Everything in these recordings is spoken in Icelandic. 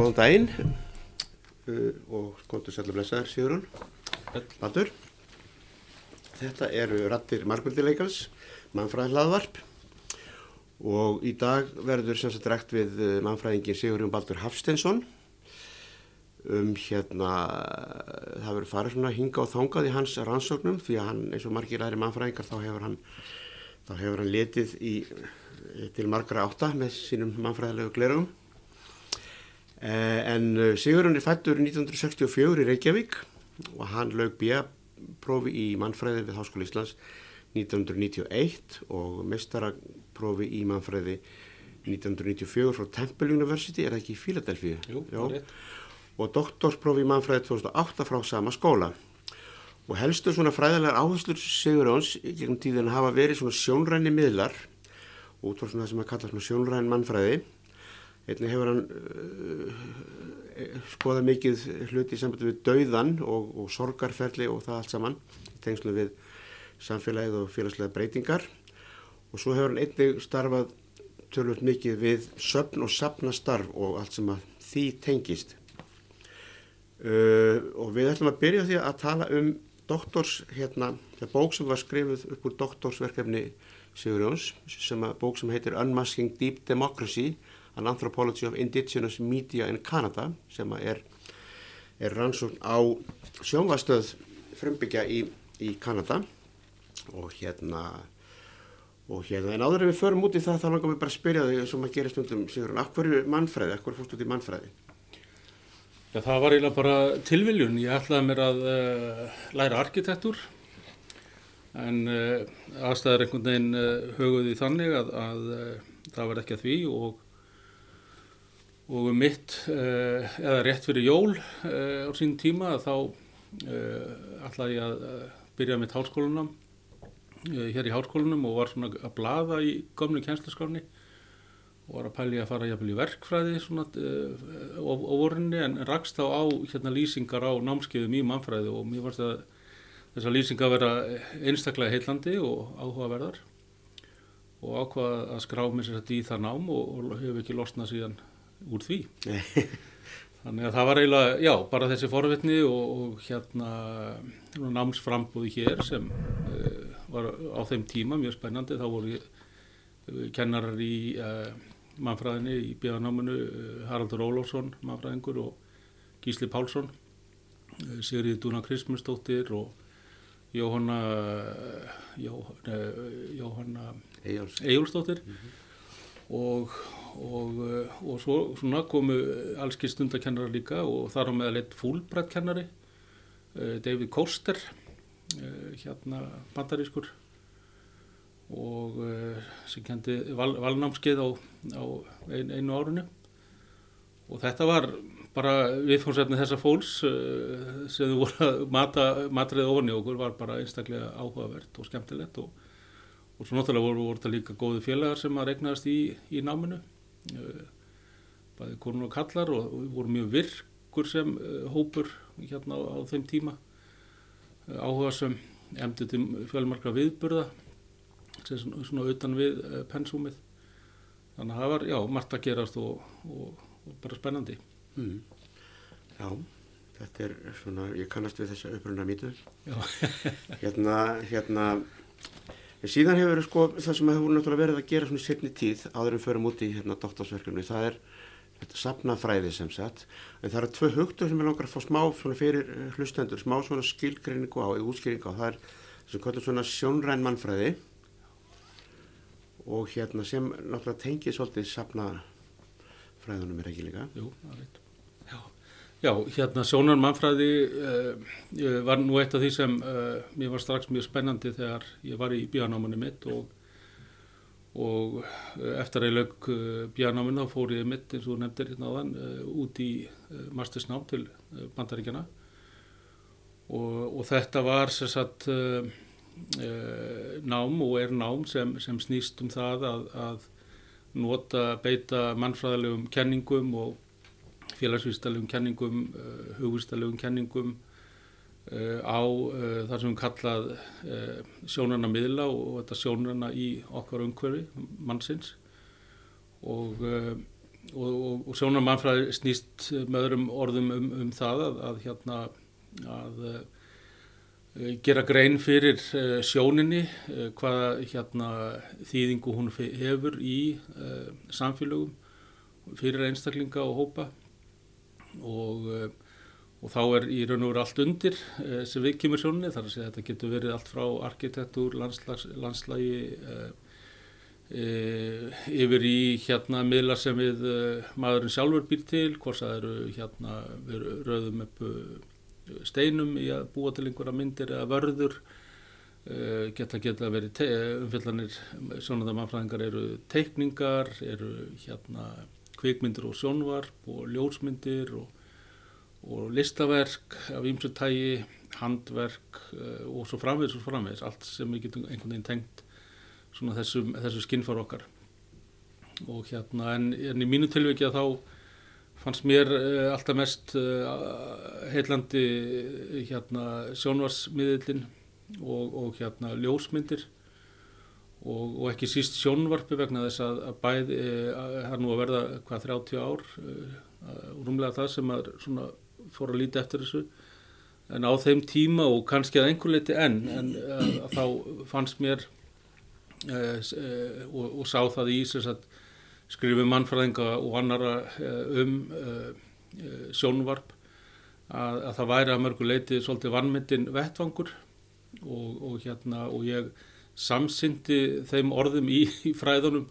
Góðan daginn uh, og kontur sætla blessaður Sigurinn, Baldur. Þetta eru rattir margmyndileikans, mannfræðin hlaðvarp og í dag verður sem sagt rekt við uh, mannfræðingin Sigurinn Baldur Hafstensson um hérna, það verður farið svona hinga og þangað í hans rannsóknum því að hann eins og margir aðri mannfræðingar þá hefur hann, þá hefur hann letið í, til margra átta með sínum mannfræðilegu glerugum. En Sigurinn er fættur 1964 í Reykjavík og hann lög B.prófi í mannfræði við Háskóla Íslands 1991 og mestaraprófi í mannfræði 1994 frá Temple University, er það ekki í Philadelphia? Jú, það er rétt og doktorsprófi í mannfræði 2008 frá sama skóla. Og helstu svona fræðilegar áherslur Sigurjóns gegnum tíðin hafa verið svona sjónræni miðlar út frá svona það sem að kalla svona sjónræn mannfræði. Einnig hefur hann uh, skoðað mikið hluti í sambandi við dauðan og, og sorgarferli og það allt saman í tengslu við samfélagið og félagslega breytingar. Og svo hefur hann einnig starfað tölvöld mikið við söfn og sapnastarf og allt sem að því tengist. Uh, og við ætlum að byrja því að tala um doktors, hérna, það bók sem var skrifuð upp úr doktorsverkefni Sigur Jóns, sem að bók sem heitir Unmasking Deep Democracy An Anthropology of Indigenous Media in Canada, sem er, er rannsókn á sjónvastöð frumbyggja í, í Kanada og hérna og hérna, en áður en við förum út í það þá langar við bara að spyrja þig sem að gera stundum Sigur Jón, akkur mannfræði, akkur fórst út í mannfræði? Já, það var eiginlega bara tilviljun. Ég ætlaði mér að uh, læra arkitektur en uh, aðstæður einhvern veginn uh, höguði þannig að, að það var ekki að því og, og um mitt, eða rétt fyrir jól á sín tíma þá ætlaði ég að byrja mitt hálskólanum hér í hálskólanum og var svona að blaða í gömlu kjænslaskráni og var að pæli að fara jafnvel í verkfræði svona á, á vorinni en rakst þá á hérna lýsingar á námskeiðum í mannfræði og mér varst að þessar lýsingar vera einstaklega heillandi og áhugaverðar og ákvaða að skrá mér sér þetta í það nám og, og hefur ekki losnað síðan úr því. Þannig að það var eiginlega, já, bara þessi forvitni og, og hérna námsframbúði hér sem uh, var á þeim tíma mjög spennandi, þá voru kennarar í uh, mannfræðinni í bíðanáminu Haraldur Ólásson, mannfræðingur og Gísli Pálsson Sigrið Dúna Kristmundsdóttir og Jóhanna Jóhanna Ejjólfsdóttir mm -hmm. Og, og, og svo svona komu allski stundakennarar líka og þar á meðal eitt fúlbrættkennari David Koster hérna bandarískur. Og sem kendi val, valnámskeið á, á ein, einu árunni og þetta var bara viðfórsefni þessa fólks sem þú voru að mata, matrið ofan í okkur var bara einstaklega áhugavert og skemmtilegt og, og svo náttúrulega voru, voru þetta líka góði félagar sem að regnaðast í, í náminu. Uh, bæði konur og kallar og, og voru mjög virkur sem hópur hérna á, á þeim tíma. Áhuga sem emdi til fjölmarka viðburða svona, svona utan við pensúmið. Þannig að það var, já, margt að gerast og, og, og bara spennandi. Mm. Já, þetta er svona, ég kannast við þessa upprönda mítu hérna, hérna síðan hefur sko, það sem hefur náttúrulega verið að gera svona sérni tíð áður en förum út í hérna doktorsverkefni, það er þetta sapnafræði sem sagt. En það eru tvö hugtur sem er langar að fá smá svona fyrir hlustendur, smá svona skilgreiningu á, eða útskýringu á, það er sem kvöldur svona sjónræn mannfræði og hérna sem náttúrulega tengið svolítið sapna fræðunum er ekki líka. Jú, það er reitt Já, hérna sjónar mannfræði uh, var nú eitt af því sem uh, mér var strax mjög spennandi þegar ég var í bíanámanni mitt og, og eftir að ég lög uh, bíanáminn þá fór ég mitt eins og nefndir hérna á þann út í mastersnám til bandaríkjana og, og þetta var Uh, nám og er nám sem, sem snýst um það að, að nota, beita mannfræðilegum kenningum og félagsvístalegum kenningum, uh, hugvístalegum kenningum uh, á þar sem við kallað sjónarna miðla og, þetta sjónarna í okkar umhverfi mannsins. Og og, og, sjónar mannfræði snýst með öðrum orðum um, um það að, að hérna að gera grein fyrir sjóninni, hvaða hérna þýðingu hún hefur í samfélögum fyrir einstaklinga og hópa og, og þá er í raun og veru allt undir sem við kemur sjóninni, þar að segja að þetta getur verið allt frá arkitektur, landslægi E, yfir í hérna miðlar sem við maðurinn sjálfur býr til, hvort það eru hérna við rauðum upp steinum í að búa til einhverja myndir eða vörður. Geta geta verið umfyllanir svona það mannfræðingar eru teikningar, eru hérna kvikmyndir og sjónvarp og ljósmyndir og, og listaverk af ýmsutægi, handverk og svo framvegs og framvegs, allt sem við getum einhvern veginn tengt þessu, þessu skinnfar okkar. Og hérna en, en í mínu tilviki að þá fannst mér uh, alltaf mest uh, heillandi hérna sjónvarsmiðlinn og, og hérna ljósmyndir og, og ekki síst sjónvarpi vegna þess að, að bæði það uh, er nú að verða hvað 30 ár og rúmlega það sem að fór að líti eftir þessu. En á þeim tíma og kannski að einhver leiti enn en þá fannst mér Eh, eh, og, og sá það í skrifum mannfræðinga og annara eh, um sjónvarp að, að það væri að mörgu leiti svolítið vannmyndin vettvangur. Og, og, hérna, og ég samsyndi þeim orðum í, í fræðunum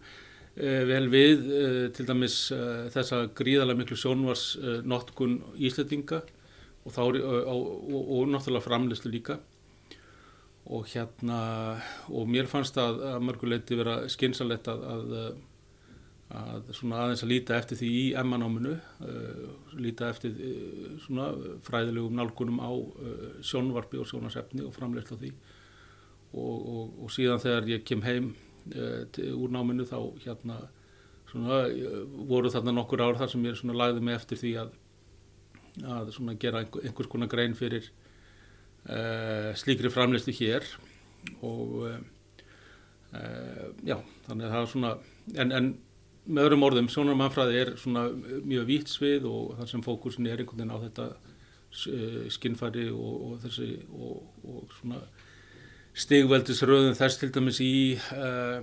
eh, vel við eh, til dæmis eh, þessa gríðarlega miklu sjónvarsnotkun íslettinga og, þá, og náttúrulega framleyslu líka. Og hérna og mér fannst að, að mörguleiti vera skynsalett að, að, að svona aðeins að líta eftir því í emmanáminu uh, líta eftir svona fræðilegum nálgunum á sjónvarpi og sjónasefni og framleysla því og, og, og síðan þegar ég kem heim til, úr náminu þá hérna svona voru þarna nokkur ár þar sem ég lagði mig eftir því að svona gera einhver, einhvers konar grein fyrir uh, slíkri framleistu hér. Og uh, já, þannig að það er svona en, en með öðrum orðum, sjónarmannfræði er svona mjög vítt svið og þar sem fókusin er einhvern veginn á þetta skinnfæri og, og þessi og, og svona stigveldisröðum þess til dæmis í uh,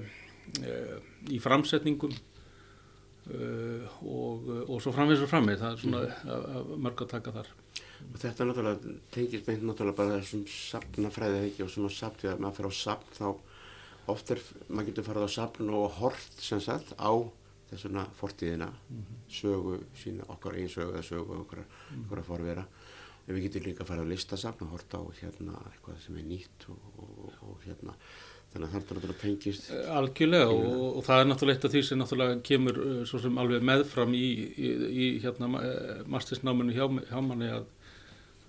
uh, í framsetningum uh, og, og svo framvegis og framvegis. Það er svona mörg að taka þar. Og þetta náttúrulega tengir beint náttúrulega bara þessum sapnafræði ekki? Og svona sapt við að maður fyrir á sapn þá oft er, maður getur farið á sapn og hort sem sagt á þessuna fortíðina mm -hmm. sögu sína okkar einn sögu eða sögu okkar, mm -hmm. okkar að forvera en við getum líka að fara á listasapn og horta á hérna eitthvað sem er nýtt og, og, og hérna þannig að það er náttúrulega tengist. Eh, Algjörlega og, og það er náttúrulega eitt af því sem náttúrulega kemur eh, svo sem alveg meðfram í, í, í hérna eh, mastersnáminu hjá, hjá manni að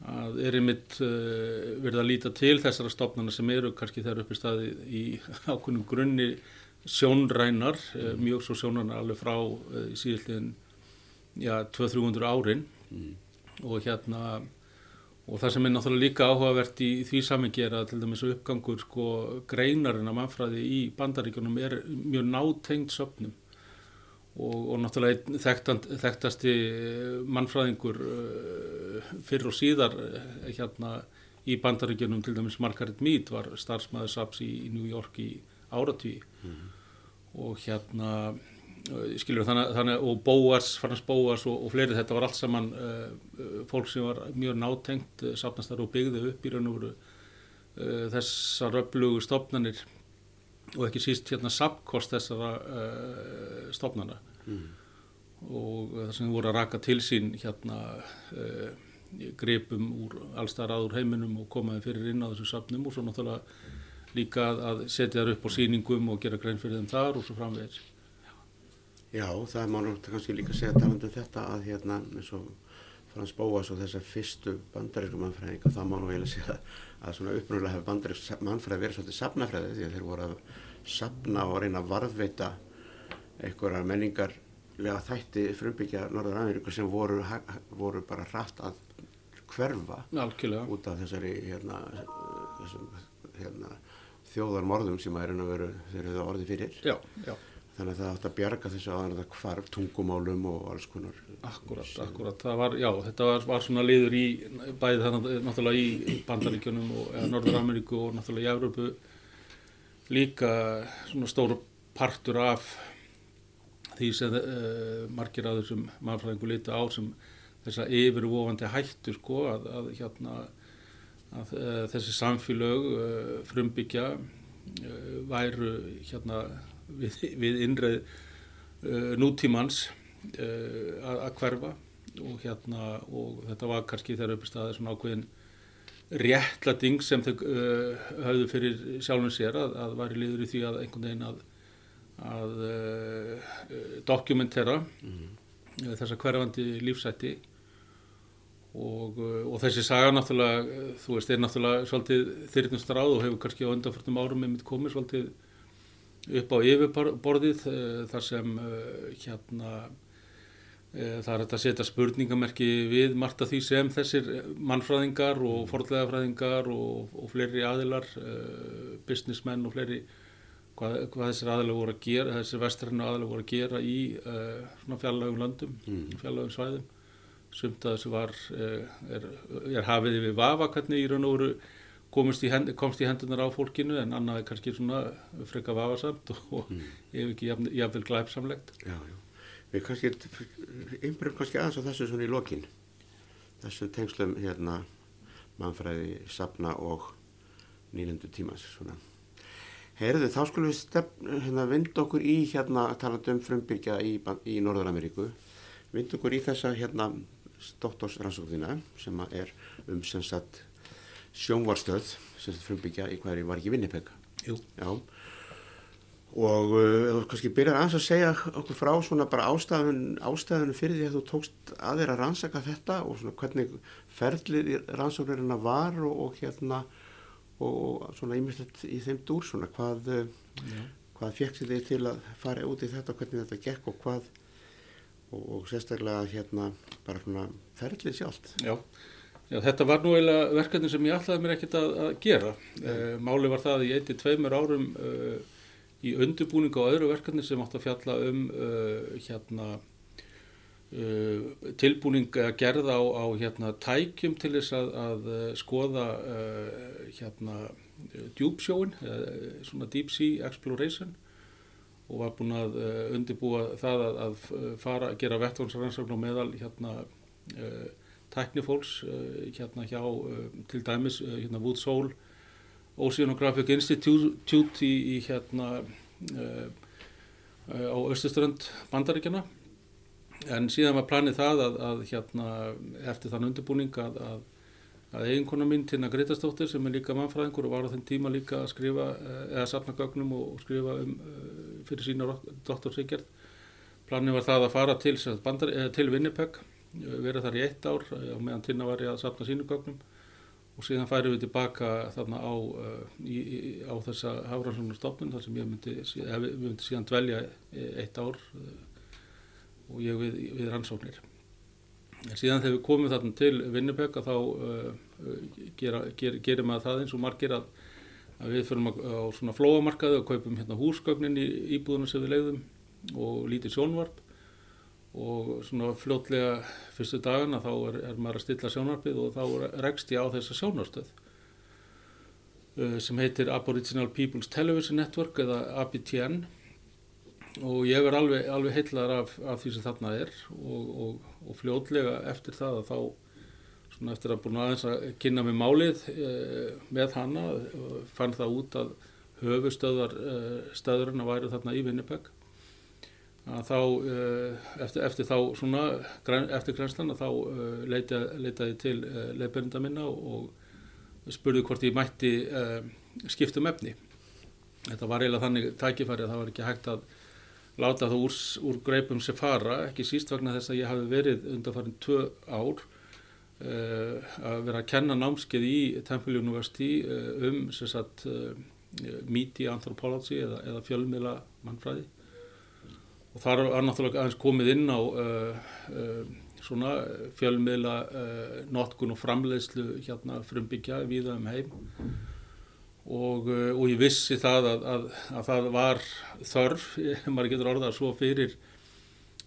að er einmitt uh, verið að líta til þessara stofnana sem eru kannski þegar upp í staði í ákunnum grunni sjónrænar, uh, mjög svo sjónrænar alveg frá uh, síðan ja, 200-300 árin. Mm. og hérna og það sem er náttúrulega líka áhugavert í því samengi er að til dæmis uppgangur sko greinarinn af mannfræði í bandaríkjunum er mjög nátengt söpnum og, og náttúrulega þekktand, þekktasti mannfræðingur uh, fyrir og síðar uh, hérna í bandaríkjunum til dæmis Margaret Mead var starfsmæður SAPS í, í New York í áratví mm. og hérna skilur þannig, þannig og Bóas, Frans Bóas og, og fleiri þetta var allt saman uh, fólk sem var mjög nátengt uh, safnastar og byggði upp í raun og veru uh, þessar öflugu stofnanir og ekki síst hérna sapkost þessara stofnana mm. og það sem voru að raka til sín hérna gripum úr allstar aður heiminum og komaði fyrir inn á þessu safnum og svo náttúrulega líka að setja þar upp á síningum og gera grein fyrir þeim þar og svo framvegir. Já, það er mánu kannski líka að segja talandum þetta að hérna eins og Frans Bóas og þessar fyrstu bandarísku mannfræðinga þá mánu eiginlega segja að svona uppröðulega hefur bandarísku mannfræði verið svolítið safnafræði því að þeir voru að safna og reyna að varðveita einhverjar menningarlega þætti frumbyggja Norður Ameríku sem voru, voru bara hratt að hverfa Alkjörlega. út af þessari hérna, þessum, hérna, þjóðarmorðum sem að er að vera þeir eru það orði fyrir já, já. Þannig að það átt að bjarga þessu áður en það hvarf tungumálum og alls konar. Akkurat, akkurat. Það var, já, þetta var, var svona liður í bæði þannig náttúrulega í Bandaríkjunum og eða Norður-Ameríku og náttúrulega í Európu líka svona stóru partur af því sem uh, margir að þessum mannfræðingu liti á sem þessa yfirvofandi hættu sko að, að hérna að uh, þessi samfélög uh, frumbyggja væru hérna við, við innreið nútímans að, að hverfa og hérna og þetta var kannski þegar uppi staðið svona ákveðin réttlating sem þau höfðu fyrir sjálfum sér að, að væri liður í því að einhvern veginn að að uh, dokumentera mm. þessa hverjandi lífsætti og, uh, og þessi saga náttúrulega, þú veist, er náttúrulega svolítið þyrnust ráð og hefur kannski á undanfjörnum árum með mitt komið svolítið upp á yfirborðið uh, þar sem hérna það er að setja spurningamerki við margt af því sem þessir mannfræðingar og forðlegafræðingar og, og fleiri aðilar, businessmenn og fleiri hvað, hvað þessir aðalega voru að gera, þessir vestrænu aðalega voru að gera í svona fjarlagum landum, mm. fjarlagum svæðum. Sumt að þessu var, er, er hafið yfir vafa hvernig í raun og voru komst í, hend, komst í hendunar á fólkinu en annað er kannski svona freka vafasamt og mm. ef ekki jafnvel glæpsamlegt. Já, já. Við kannski, einbjörnum kannski aðeins á þessu svona í lokin. Þessu tengslum hérna mannfræði, sapna og nýlendu tímas svona. Herðu, þá skulum við stefn, hérna, vind okkur í hérna, talað um frumbyggja í, í Norður-Ameríku, vind okkur í þessa hérna doktorsrannsóknina sem er um sem sagt sjónvarstöð sem sagt frumbyggja í hverju var ekki Vinnipeg. Já. Og uh, kannski byrjar aðeins að segja okkur frá svona bara ástæðun, ástæðun fyrir því að þú tókst að þér að rannsaka þetta og svona hvernig ferðlið rannsóknirina var og, og hérna og svona ímyndilegt í þeim dúr svona. Hvað, eh, hvað fekk þið til að fara út í þetta og hvernig þetta gekk og hvað og, og sérstaklega hérna bara svona ferlið sjálft? Já, Já þetta var nú eiginlega verkefni sem ég ætlaði mér ekkert að, að gera. Uh, máli var það að ég eitti tveimur árum uh, í undirbúningu á öðru verkefni sem átt að fjalla um uh, hérna tilbúning að gerða á, á hérna, tækjum til þess að, að skoða hérna, djúpsjóin, svona deep sea exploration og var búin að undirbúa það að, að fara að gera vettvánsrannsókn og meðal hérna, tæknifólks hérna hjá til dæmis hérna Woods Hole Oceanographic Institute í, í hérna á Östuströnd bandaríkjana en síðan var planið það að, að hérna, eftir þann undirbúning að, að, að eiginkona mín Tina Greitastóttir sem er líka mannfræðingur og var á þenn tíma líka að skrifa eh, eða sapna gögnum og skrifa um, eh, fyrir sína doktorsíkjart planið var það að fara til, bandar, til Winnipeg vera þar í eitt ár og meðan Tina var ég að sapna sínu gögnum og síðan færum við tilbaka þarna á, í, á þessa hafrannsóknarstofnun þar sem ég myndi, myndi síðan dvelja eitt ár og ég við, við rannsóknir. Síðan þegar við komum þarna til Winnipeg þá gera, ger, gerum við það eins og margir að, að við fyrir á svona flóamarkaðu og kaupum hérna húsgögnin í íbúðuna sem við leiðum og lítið sjónvarp og svona fljótlega fyrstu dagana þá er, er maður að stilla sjónvarpið og þá rekst ég á þessa sjónarstöð uh, sem heitir Aboriginal People's Television Network eða ABTN og ég verð alveg, alveg heillar af, af því sem þarna er og, og, og fljótlega eftir það að þá svona eftir að búin aðeins að kynna með málið eh, með hana fann það út að höfustöðar eh, stöðurinn að væri þarna í Winnipeg að þá eh, eftir, eftir þá svona eftir grænslan að þá eh, leita, leitaði til eh, leifberinda minna og, og spurði hvort ég mætti skiptum efni. Þetta var eiginlega þannig tækifæri að það var ekki hægt að láta það úr, úr greipum sem fara, ekki síst vegna þess að ég hafi verið undanfarin tvö ár að vera að kenna námskeið í Temple University um sagt, media anthropology eða, eða fjölmiðla mannfræði og þar var náttúrulega aðeins komið inn á svona fjölmiðla notkun og framleiðslu hérna frumbyggja viða um heim. Og, uh, og ég vissi það að, að, að það var þörf, maður getur orðað svo fyrir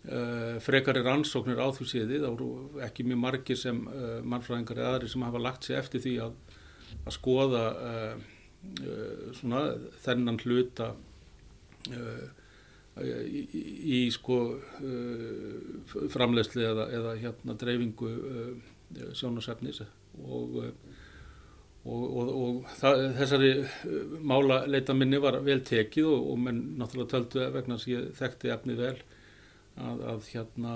uh, frekari rannsóknir á því séði, það voru ekki mjög margir sem uh, mannfræðingar eða aðri sem hafa lagt sig eftir því að, að skoða uh, uh, svona þennan hluta uh, í, í, sko uh, framlegsli eða, eða hérna dreifingu uh, sjónasefnis og, og, og, og það, þessari uh, mála leita minni var vel tekið og menn náttúrulega töldu vegna sem ég þekkti efnið vel að, að hérna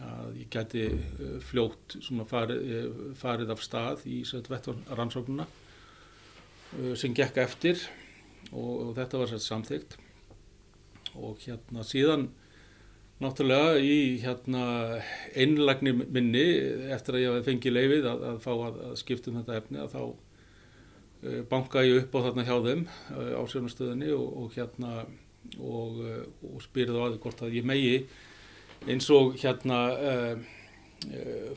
að ég gæti uh, fljótt farið, uh, farið af stað í rannsóknuna uh, sem gekk eftir og, og þetta var sér samþygt og hérna síðan náttúrulega í hérna einlagni minni eftir að ég fengi leifið að, að fá að, að skipta um þetta efni að þá uh, banka ég upp á þarna hjá þeim uh, á sjónastöðinni og, og hérna og, uh, og spyrði á aðeins hvort að ég megi eins og hérna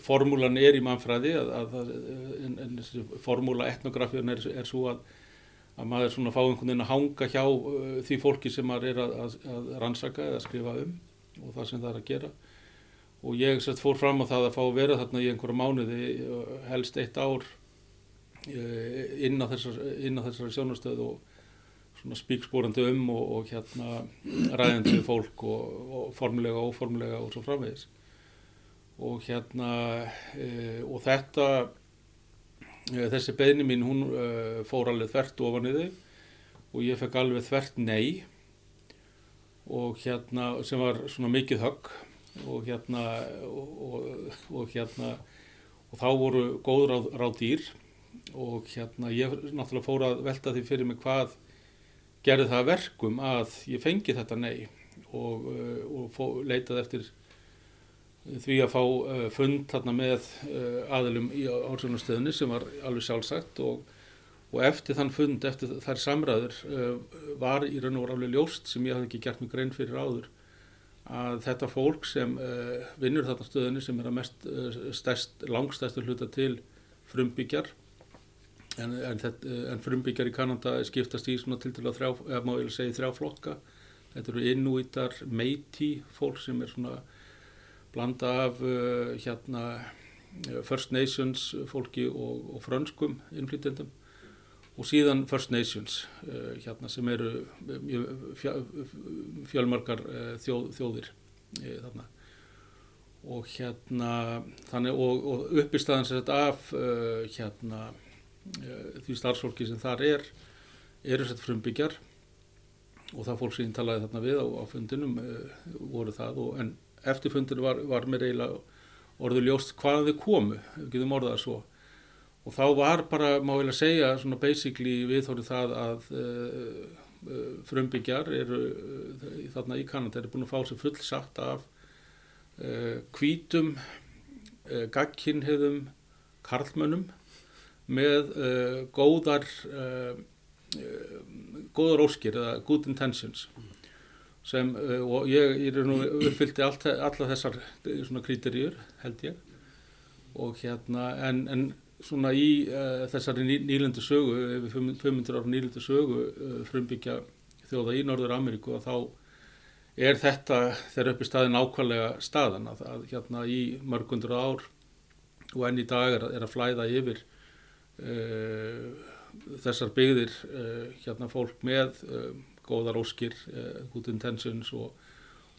formúlan er í mannfræði að, en, en formúla etnografíun er, er svo að að maður svona fá einhvern veginn að hanga hjá uh, því fólki sem maður er að, að, að rannsaka eða skrifa um og það sem það er að gera. Og ég sett fór fram á það að fá að vera þarna í einhverja mánuði helst eitt ár uh, inn á þessar, þessari sjónastöð og svona spíkspórandi um og, og hérna ræðandi við fólk og, og formulega og óformulega og svo framvegis. Og hérna uh, og þetta þessi beðni mín hún uh, fór alveg þvert ofan í þau og ég fekk alveg þvert nei. Og hérna sem var svona mikið högg og hérna og, og, og hérna og þá voru góð ráð, ráð dýr. Og hérna ég náttúrulega fór að velta því fyrir mig hvað gerði það verkum að ég fengi þetta nei. Og, uh, og fó, leitaði eftir því að fá uh, fund þarna með uh, aðilum í ársvögnastöðunni sem var alveg sjálfsagt og, og eftir þann fund, eftir þær samræður uh, var í raun og alveg ljóst sem ég hafði ekki gert mig grein fyrir áður að þetta fólk sem vinnur þarna stöðunni sem er að mest stærst, langstærstur hluta til frumbyggjar en, en, en frumbyggjar í Kanada skiptast í svona til til að þrjá, eða má ég segja þrjá flokka. Þetta eru innúítar meiti fólk sem er svona blanda af uh, hérna First Nations fólki og, og frönskum innflytjandum og síðan First Nations uh, hérna sem eru fjölmarkar uh, þjóð, þjóðir þarna. Og hérna þannig og, og uppistæðan sér þetta af hérna því starfsfólki sem þar er eru sett frumbyggjar. Og það fólk sem ég talaði þarna við á, á fundinum voru það og en eftir fundur var, var mér eiginlega orðu ljóst hvaðan þið komu, við getum orðað svo. Og þá var bara, má ég að segja, svona basically viðhórið það að uh, uh, frumbyggjar eru uh, þarna í Kanada, eru búin að fá sér fullsatt af hvítum, gagkinnheðum karlmönnum með góðar góðar óskir eða good intentions sem, uh, og ég, ég er nú uppfylgti allt, alla þessar eh, svona krítiríur held ég. Og hérna en, en svona í uh, þessari ný, nýlendu sögu yfir 500 ára nýlendu sögu uh, frumbyggja þjóða í Norður Ameríku og þá er þetta þegar upp í staðin ákvæmlega staðan að, að hérna í mörgundur ár og enn í dag er, er að flæða yfir þessar byggðir hérna fólk með góðar óskir, uh, good intentions og,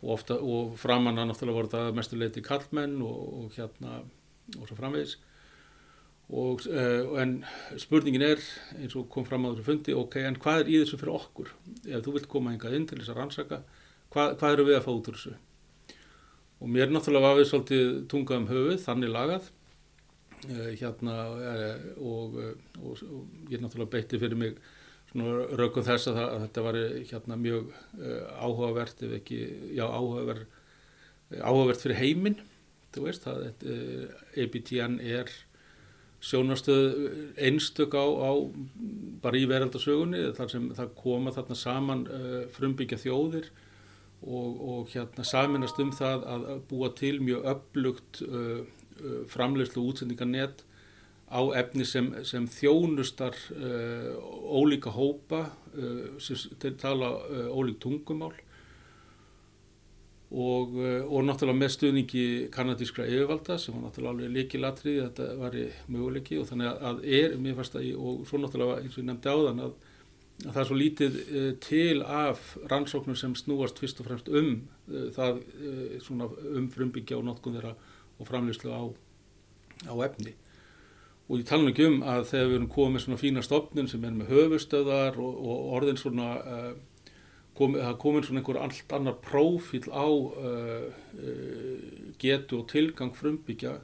og, ofta, og framanna náttúrulega voru það mestuleiti kallmenn og, og hérna og svo framvegis. Og uh, en spurningin er eins og kom fram á þessu fundi ok, en hvað er í þessu fyrir okkur? Ef þú vilt koma hingað inn til þess að rannsaka hvað, hvað eru við að fá út úr þessu? Og mér náttúrulega var við svolítið tungað um höfuð, þannig lagað. Uh, hérna og, og ég náttúrulega beitti fyrir mig rökum þess að, að þetta var hérna, mjög uh, áhugavert ef ekki, já áhugavert áhugavert fyrir heiminn þú veist, það uh, eh, ABTN er sjónastöð einstök á, á bara í veraldasögunni þar sem það koma þarna saman uh, frumbyggja þjóðir og, og hérna saminast um það að búa til mjög upplugt framlegslu útsendingarnett á efni sem, sem þjónustar uh, ólíka hópa uh, sem tala uh, ólík tungumál og, og náttúrulega með stuðningi kanadískra yfirvalda sem var náttúrulega alveg líkilatrið þetta var möguleiki og þannig að er, mér fannst að, og svo náttúrulega eins og ég nefndi áðan að, að það er svo lítið til af rannsóknum sem snúast fyrst og fremst um það svona um frumbyggja og notkun þeirra og framlýslu á, á efni og ég tala ekki um að þegar við erum komið með svona fína stopnum sem er með höfustöðar og, og orðin svona uh, komið, það komin svona einhver allt annar prófíl á uh, uh, getu og tilgang frumbyggja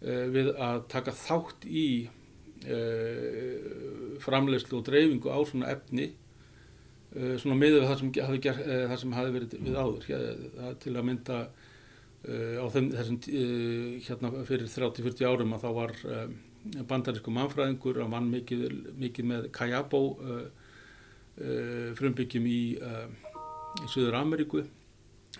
við að taka þátt í framlegslu og dreifingu á svona efni svona miður það sem hafi, ger, það sem hafi verið við áður. Hér, til að mynda á þeim, þessum hérna fyrir 30-40 árum að þá var bandarísku mannfræðingur að vann mikið, mikið með Kajabó frumbyggjum í, í Suður Ameríku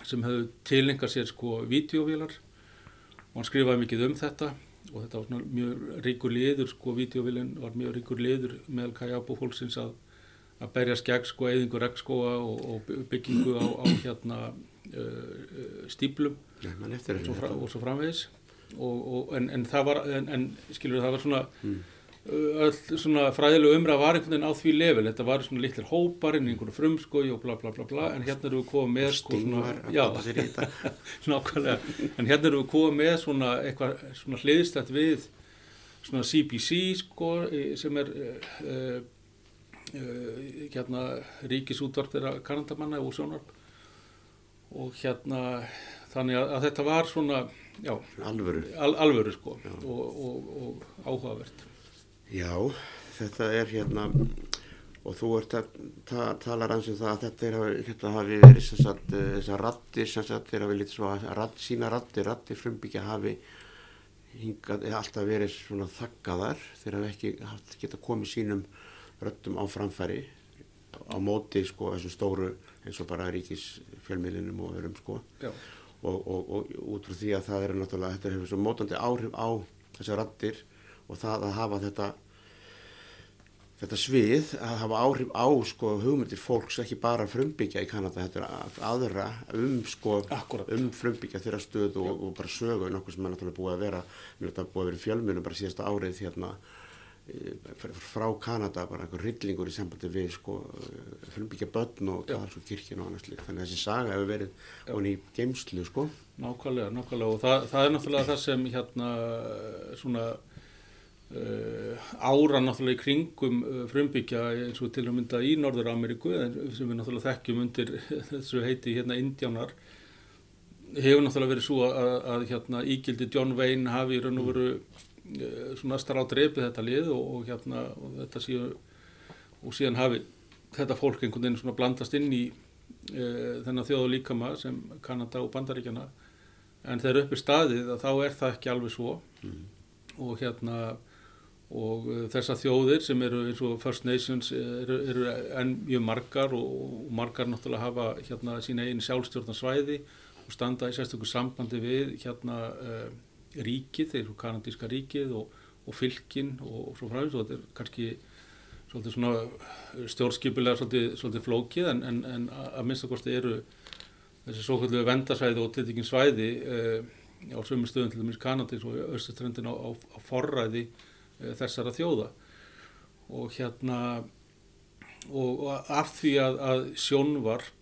sem hefðu tilengað sér sko videóvílar og hann skrifaði mikið um þetta og þetta var mjög ríkur liður sko videóvílinn var mjög ríkur liður með Kajabo fólksins að, að berja skegg sko eðingur regnskóa og, og byggingu á, á hérna stíplum ja, og, fra, og svo framvegis. Og, en, en það var en, en skilur það var svona mm öll svona fræðilega umræð var einhvern veginn á því level, þetta var svona litlir hópar inn í einhverju frumskói og bla bla bla bla. En hérna eru við komið með sko svona, já, nákvæmlega. En hérna eru við komið með svona eitthvað svona hliðstætt við svona CBC sko sem er uh, uh, hérna ríkisútvarp þeirra kanandamanna og sjónarp og hérna þannig að, að þetta var svona já, alvöru, al, alvöru sko. Og, og, og áhugavert. Já, þetta er hérna og þú ert að ta tala ranns um það að þetta, er, þetta hafi verið sagt, þessar rattir sem sagt, þeir hafi litið svo að ratt, sína rattir, rattir frumbyggja hafi hingað, alltaf verið svona þakkaðar þeir hafi ekki haft geta komið sínum röttum á framfæri á móti sko þessum stóru eins og bara ríkis fjölmiðlinum og öðrum sko og, og, og út frá því að það er náttúrulega, þetta hefur svo mótandi áhrif á þessar rattir og það að hafa þetta þetta svið að hafa áhrif á sko hugmyndir fólks ekki bara frumbyggja í Kanada þetta er aðra um sko Akkurat. um frumbyggja þeirra stöð og, og bara sögu nokkuð sem er náttúrulega búið að vera mér er þetta búið að vera fjölmunum bara síðasta árið hérna frá Kanada bara einhver rillingur í sambandi við sko frumbyggja börn og kaðalsku kirkina og annars líka þannig að þessi saga hefur verið honi í geimslu sko. Nákvæmlega, nákvæmlega. Og það, það er náttúrulega það sem hérna svona Uh, ára náttúrulega í kringum frumbyggja eins og til að mynda í Norður Ameríku sem við náttúrulega þekkjum undir þessu heiti hérna Indiánar hefur náttúrulega verið svo að, að hérna ígildi John Wayne hafi í raun og veru uh, svona starf á dreipið þetta lið og, og hérna og þetta séu og síðan hafi þetta fólk einhvern veginn svona blandast inn í þennan þjóðu líkama sem Kanada og Bandaríkjana en þegar upp er staðið að þá er það ekki alveg svo mm. og hérna og uh, þessar þjóðir sem eru eins og First Nations eru, eru enn mjög margar og, og margar náttúrulega hafa hérna sína einu sjálfstjórnarsvæði og standa í sérstökur sambandi við hérna uh, ríkið, þeir eru kanadíska ríkið og, og fylkin og, og svo fræðis og þetta er kannski svolítið svona stjórnskipilega svolítið, svolítið flókið en, en, en að minnstakosti eru þessi svo kvöldu vendarsvæði og tiltekinn svæði uh, á sömur stöðum til dæmis Kanadís og austuströndin á, á, á forræði Eh, þessara þjóða. Og hérna og, og af því að, að sjónvarp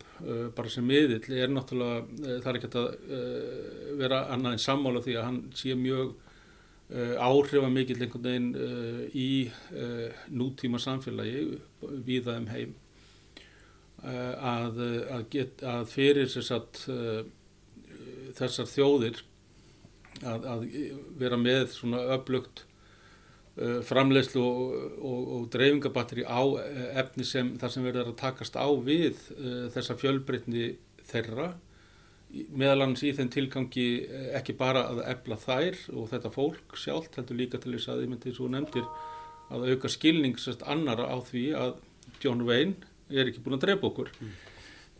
bara sem miðill er náttúrulega, það er ekki að uh, vera annað en sammála því að hann sé mjög áhrifamikill einhvern veginn í nútíma samfélagi viða um heim. Að, að, get, að fyrir sagt, þessar þjóðir að vera með svona öflugt framleiðslu og, og, og dreifingabatteri á uh, efni sem þar sem verður að takast á við uh, þessa fjölbreytni þeirra meðal annars í þeim tilgangi ekki bara að efla þær og þetta fólk sjálft heldur líka til þess að ég myndi svo nefndir að auka skilning sérst annara á því að John Wayne er ekki búin að drepa okkur mm.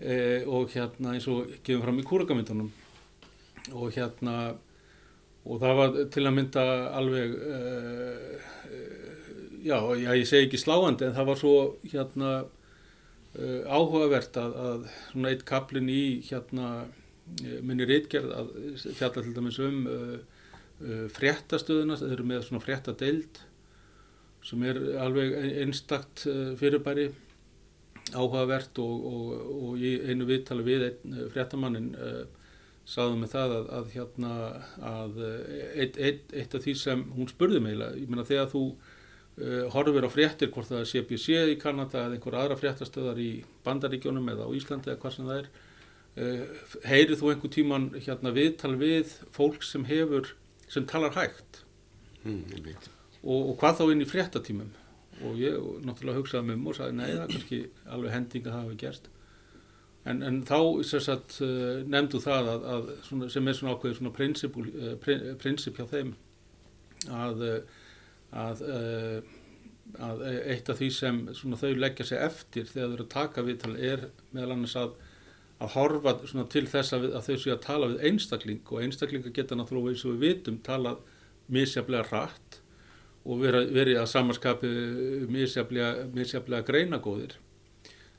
uh, og hérna eins og gefum fram í kúragamindunum og hérna og það var til að mynda alveg uh, já, já, ég segi ekki sláandi en það var svo hérna uh, áhugavert að, að svona eitt kaplin í hérna minni reitgerð að fjalla til dæmis um uh, fréttastöðuna, þeir eru með svona fréttadeild sem er alveg einstakt fyrirbæri áhugavert og, og, og í einu viðtali við einn fréttamannin sagðum við það að, að hérna að eitt, eitt, eitt af því sem hún spurði mig, ég meina þegar þú uh, horfir á fréttir hvort það er CBC í Kanada eða einhver aðra fréttastöðar í Bandaríkjónum eða á Íslandi eða hvað sem það er uh, heyrið þú einhver tíman hérna viðtal við fólk sem hefur, sem talar hægt? Mm, og, og hvað þá inn í fréttatímum? Og ég náttúrulega hugsaði með mér og sagði nei það er kannski alveg hending að það hafi gerst En, en þá sagt, uh, nefndu það að, að svona, sem er svona ákveðið svona prinsip, hjá þeim að, að, að eitt af því sem þau leggja sig eftir þegar þau eru að taka viðtal er meðal annars að horfa til þess að þau séu að tala við einstakling og einstaklinga geta náttúrulega eins og við vitum talað misjaflega rætt og verið veri að samarskapi misjaflega, misjaflega greinagóðir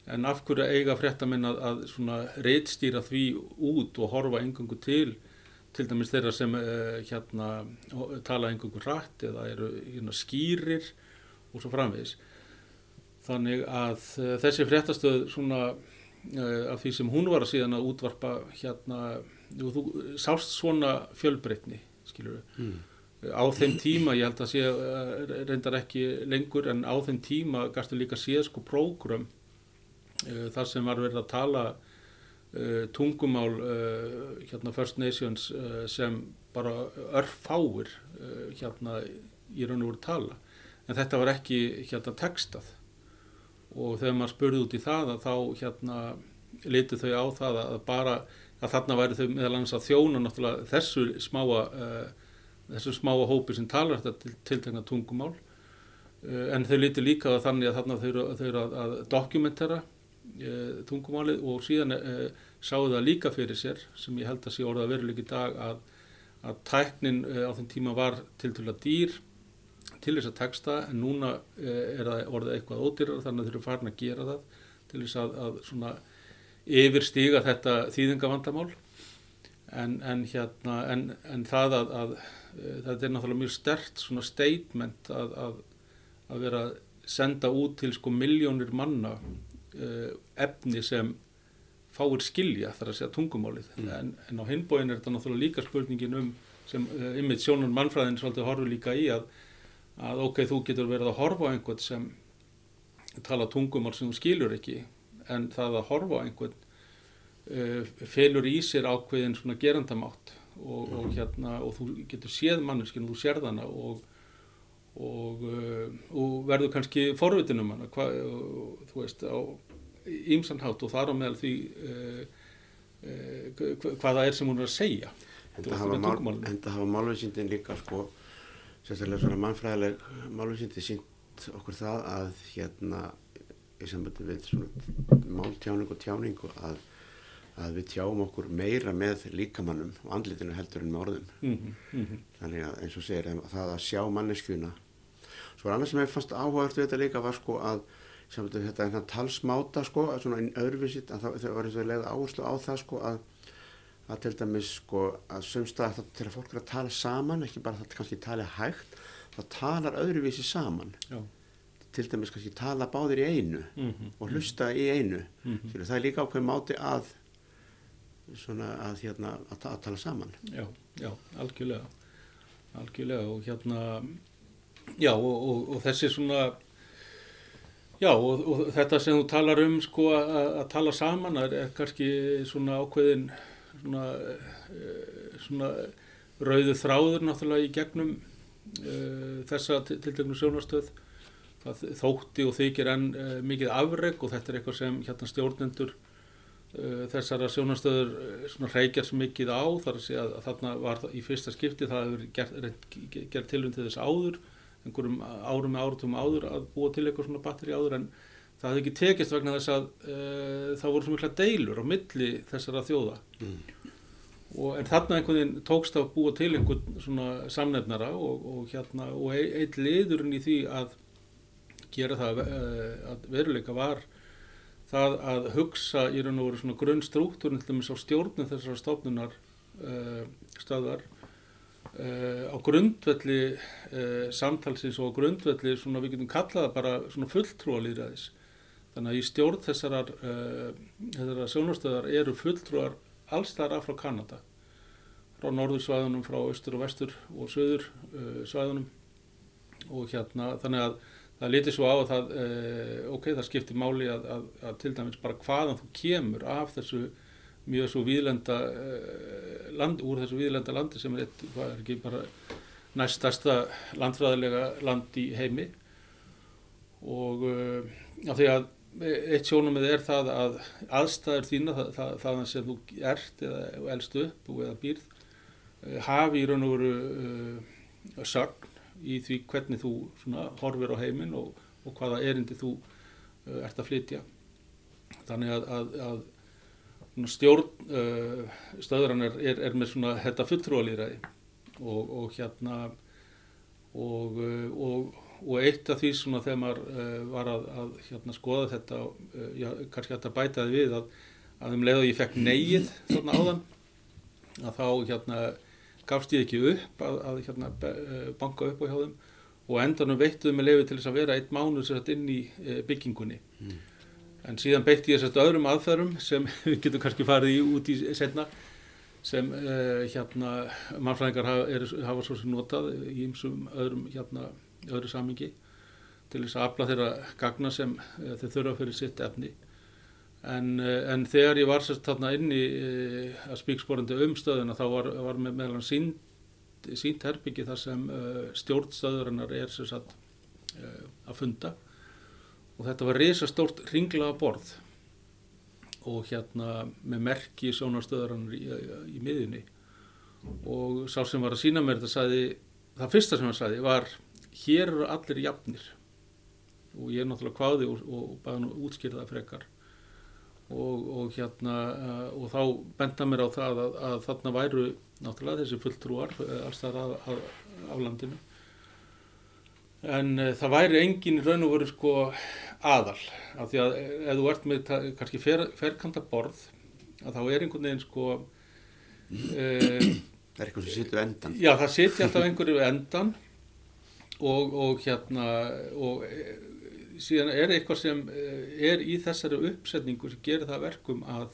en af hverju eiga fréttamenn að, að svona reitstýra því út og horfa engangu til til dæmis þeirra sem uh, hérna tala engangu rætt eða eru hérna, skýrir og svo framvegis þannig að uh, þessi fréttastöð svona uh, af því sem hún var að síðan að útvarpa hérna, þú sást svona fjölbreytni skilur við mm. á þeim tíma, ég held að sé reyndar ekki lengur en á þeim tíma gæstu líka séð sko prógram Eh, þar sem var verið að tala uh, tungumál uh, hérna First Nations uh, sem bara örfáir hérna í raun og voru tala. En þetta var ekki hérna textað. Og þegar maður spurði út í það að þá hérna litið þau á það að bara að þarna væri þau meðal annars að þjóna náttúrulega þessu smáa þessu smáa hópi sem talar þetta til tiltegna tungumál. En þau litið líka þannig að þarna þau eru að, að dokumentera tungumálið og síðan e, sáu það líka fyrir sér sem ég held að sé orða veruleik í dag að, að tæknin e, á þenn tíma var til til að dýr til þess að texta en núna er það orðið eitthvað ódýrar þannig að þau eru farin að gera það til þess að, að svona yfirstíga þetta þýðingavandamál. En, en hérna en, en það að, að þetta er náttúrulega mjög stert svona statement að, vera senda út til sko miljónir manna efni sem fáir skilja þar að segja tungumálið mm. en, en á hinbóin er þetta náttúrulega líka spurningin um sem ymmið sjónun mannfræðin svolítið horfur líka í að, að ok, þú getur verið að horfa á einhvern sem tala tungumál sem þú skilur ekki en það að horfa á einhvern uh, felur í sér ákveðin svona gerandamátt og, mm. og hérna og þú getur séð manneskinu, þú sér þann og og, uh, og verður kannski forvitin um hana. Hva, og, þú veist á ímsanhátt og þar á meðal því uh, uh, hvaða er sem hún er að segja. En það hafa málvísindin líka sko sérstaklega svona mannfræðileg málvísindi sínt okkur það að hérna í sambandi við svona máltjáning og tjáningu að, að við tjáum okkur meira með líkamannum og andlitinu heldur en með orðum. Mm -hmm, mm -hmm. þannig að eins og segir það að sjá manneskjuna Svo annað sem ég fannst áhugavert við þetta líka var sko að þetta, þetta talsmáta sko að svona einn öðruvísitt að það var eins og leiða áherslu á það sko að, að til dæmis sko að sömstað til að fólk er að tala saman ekki bara það kannski tala hægt það talar öðruvísi saman Já. til dæmis kannski tala báðir í einu mm -hmm. og hlusta í einu mm -hmm. það er líka ákveð máti að svona að hérna að, að tala saman Já, já, algjörlega algjörlega og hérna Já og, og, og þessi svona já og, og þetta sem þú talar um sko að tala saman er, er kannski svona ákveðin svona, uh, svona rauðu þráður náttúrulega í gegnum uh, þessa til dægnum sjónastöð það þótti og þykir enn uh, mikið afreg og þetta er eitthvað sem hérna stjórnendur þessara sjónastöður reykjar svo mikið á. Þar að að þarna var það í fyrsta skipti það hefur gert, gert tilvönd til þess áður einhverjum árum með áratum áður að búa til eitthvað svona batteri áður en það hefði ekki tekist vegna þess að uh, það voru svo mikla deilur á milli þessara þjóða mm. og, en þarna einhvern veginn tókst að búa til einhvern svona samnefnara og, og hérna og e- eitt liðurinn í því að gera það uh, að veruleika var það að hugsa í raun og veru svona grunnstrúktúrin til dæmis á stjórnum þessar stofnunar uh, stöðar á grundvelli uh, samtalsins og á grundvelli svona við getum kallaða bara svona fulltrúa líðræðis þannig að í stjórn þessarar uh, þessara sjónastöðar eru fulltrúar alls þar af frá Kanada. Frá norður svæðunum, frá austur og vestur og söður svæðunum. Og hérna þannig að það lítið svo á að það, ok, það skiptir máli að, að, að til dæmis bara hvaðan þú kemur af þessu mjög svo víðlenda uh, land, úr þessu víðlenda landi sem er eitt, er ekki bara næst stærsta landfræðilega land í heimi og uh, af því að eitt sjónumið er það að aðstæður þína, það, það, það sem þú ert eða elst upp eða býrð, uh, hafi í raun og veru uh, sagn í því hvernig þú horfir á heiminn og, og hvaða erindi þú uh, ert að flytja. Þannig að, að, að stjórn uh, stöðurann er, er, með svona þetta fulltrúalýræði og, og hérna og, uh, og, og eitt af því svona þegar maður uh, var að, að hérna, skoða þetta uh, já, kannski að þetta bætaði við að, að um leið og ég fekk neyið þarna áðan að þá hérna gafst ég ekki upp að, að hérna, banka upp á hjá þeim og endanum veittuðu mig lefi til þess að vera eitt mánu sér inn í byggingunni mm. En síðan beitti ég sérst öðrum aðferðum sem við getum kannski farið í út í setna sem uh, hérna mannfræðingar hafa, hafa svo sem notað í einsum öðrum hérna öðru samingi til þess að afla þeirra gagna sem uh, þeir þurfa fyrir sitt efni. En, en þegar ég var sérst þarna inni uh, að spíksporandi um stöðuna þá var, var með meðlan sínt, sínt herbyggi þar sem uh, stjórnstöðurinnar er sérst uh, að funda og þetta var risastórt ringlaða borð. Og hérna með merki sjónarstöðurinnar í, í, í miðinni og sá sem var að sína mér þetta sagði, það fyrsta sem hann sagði var hér eru allir jafnir. Og ég er náttúrulega kváði og, og baði nú útskýrða frekar. Og, og hérna og þá benda mér á það að, að þarna væru náttúrulega þessi fulltrúar alls þar af, af, af landinu. En e, það væri engin raun og veru sko aðal af því að ef þú ert með kannski fer, ferkanta borð að þá er einhvern veginn sko e, það er eitthvað sem sittur endan já það sittir alltaf einhverju endan og, og hérna og síðan er eitthvað sem er í þessari uppsetningu sem gerir það verkum að,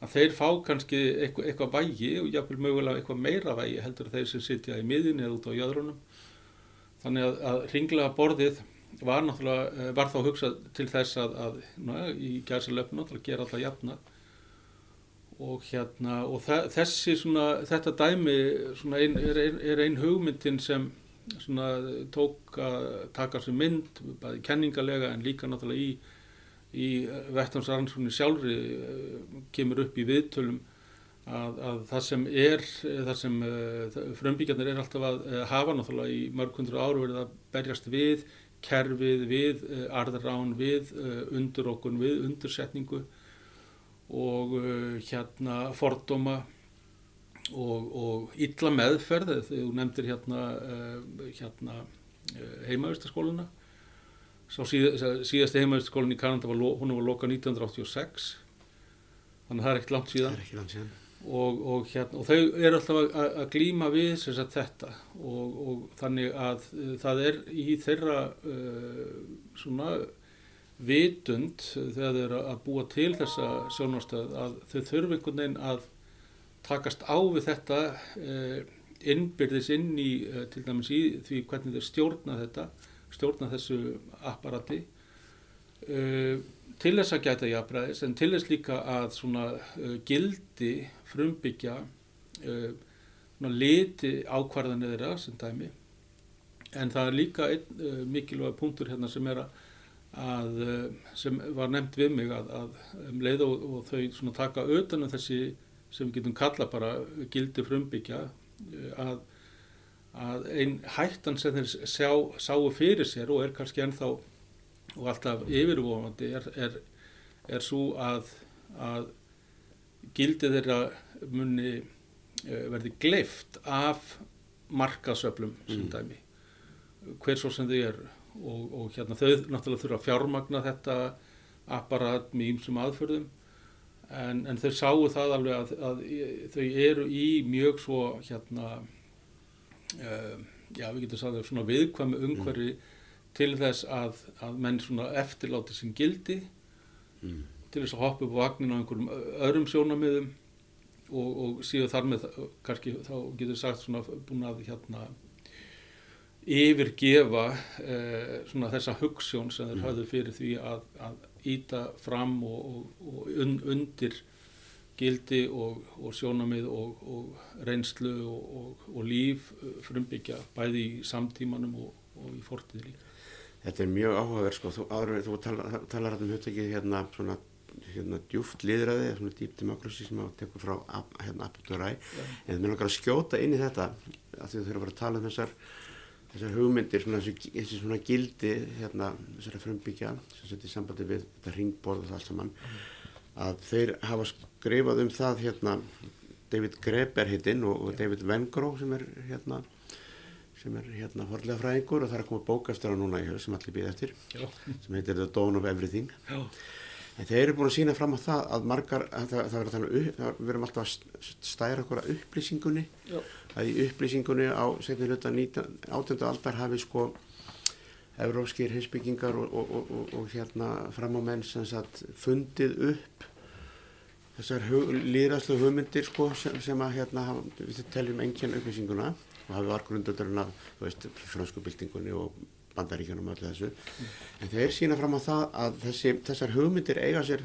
að þeir fá kannski eitthvað, eitthvað vægi og jáfnvel mögulega eitthvað meira vægi heldur þeir sem sitja í miðin eða út á jöðrunum. Þannig að, að ringlega borðið var náttúrulega, var þá hugsað til þess að, að ná, í gæðsalöfnum náttúrulega gera alltaf jafna. Og hérna og þessi svona, þetta dæmi svona ein, er, er ein hugmyndin sem svona tók að taka sem mynd, bæði kenningalega en líka náttúrulega í, í vettnámsrannsóknir sjálfri kemur upp í viðtölum að, að það sem er, það sem frömbíkjarnir er alltaf að hafa náttúrulega í mörg hundru áru verið að berjast við kerfið, við arðrán, við undurókun, við undursetningu og hérna fordóma og, og illa meðferð. Þegar þú nefndir hérna, hérna heimavistaskóluna svo síð, síðast heimavistaskólin í Kanada var, hún var loka 1986 þannig að það er ekkert langt síðan, langt síðan. Og, og, hérna, og þau eru alltaf að, glýma við sagt, þetta. Og, og þannig að uh, það er í þeirra svona vitund þegar þau eru að búa til þessa sjónastöð að þau þurfu einhvern veginn að takast á við þetta uh, innbyrðis inn í uh, til dæmis í því hvernig þeir stjórna þetta, stjórna þessu apparati. Uh, til þess að gæta jafnbræðis en til þess líka að svona gildi frumbyggja svona liti ákvarðanir þeirra sem dæmi. En það er líka einn mikilvæg punktur hérna sem er að sem var nefnt við mig að, að um leið og, og þau svona taka auðvitað þessi sem við getum kalla bara gildi frumbyggja að, að einn hættan sem þeir sjá, sáu fyrir sér og er kannski ennþá og alltaf yfirvofandi er, er, er svo að, að gildi þeirra muni uh, verði gleift af markasöflum sem Mm. dæmi. Hver svo sem þau eru. Og, og hérna þau náttúrulega þurfa að fjármagna þetta apparat með ýmsum aðförðum en, en þau sáu það alveg að, að þau eru í mjög svo hérna uh, já við getum sagði svona viðkvæmi umhverfi til þess að, að menn eftirláti sin gildi Mm. til þess að hoppa upp vagnin á einhverjum öðrum sjónamiðum og, og síðan þar með kannski þá getur sagt svona búin að hérna yfirgefa eh, svona þessa hugssjón sem þeir hafðu fyrir því að, að íta fram og, og, og un, undir gildi og, og sjónamið og, og reynslu og, og líf frumbyggja bæði í samtímanum og í fortíði líka. Þetta er mjög áhugaverð sko, þú, áður, þú talar, talar um hugtakið hérna svona hérna djúft líðræði, svona deep democracy sem að tekur frá hérna Abdurai, en það mér langar að skjóta inn í þetta að því þú þurfum að tala um þessar þessar hugmyndir, svona, þessi, þessi svona gildi hérna þessara frumbyggja sem setja í sambandi við þetta ringborð og það allt saman að þeir hafa skrifað um það hérna David Greber hittinn og, og David Vengró sem er hérna sem er hérna forlega fræðingur og það er að koma bókastur á núna í höfð sem allir býð eftir Já, sem heitir The Dawn of Everything. Já, en þeir eru búin að sína fram á það að margar, að það, það verður að um við erum alltaf að st- stæra okkur að upplýsingunni. Já, að í upplýsingunni á setni hluta 18. aldar hafi sko evróskir heimsbyggingar og, og, og, og, og hérna framámenn sem sagt fundið upp þessar líðræðslu hugmyndir sko sem, sem að hérna við teljum enginn upplýsinguna og hafi var grundöldurinn af þú veist, fransku byltingunni og bandaríkjunum og öllu þessu en þeir sína fram á það að þessi, þessar hugmyndir eiga sér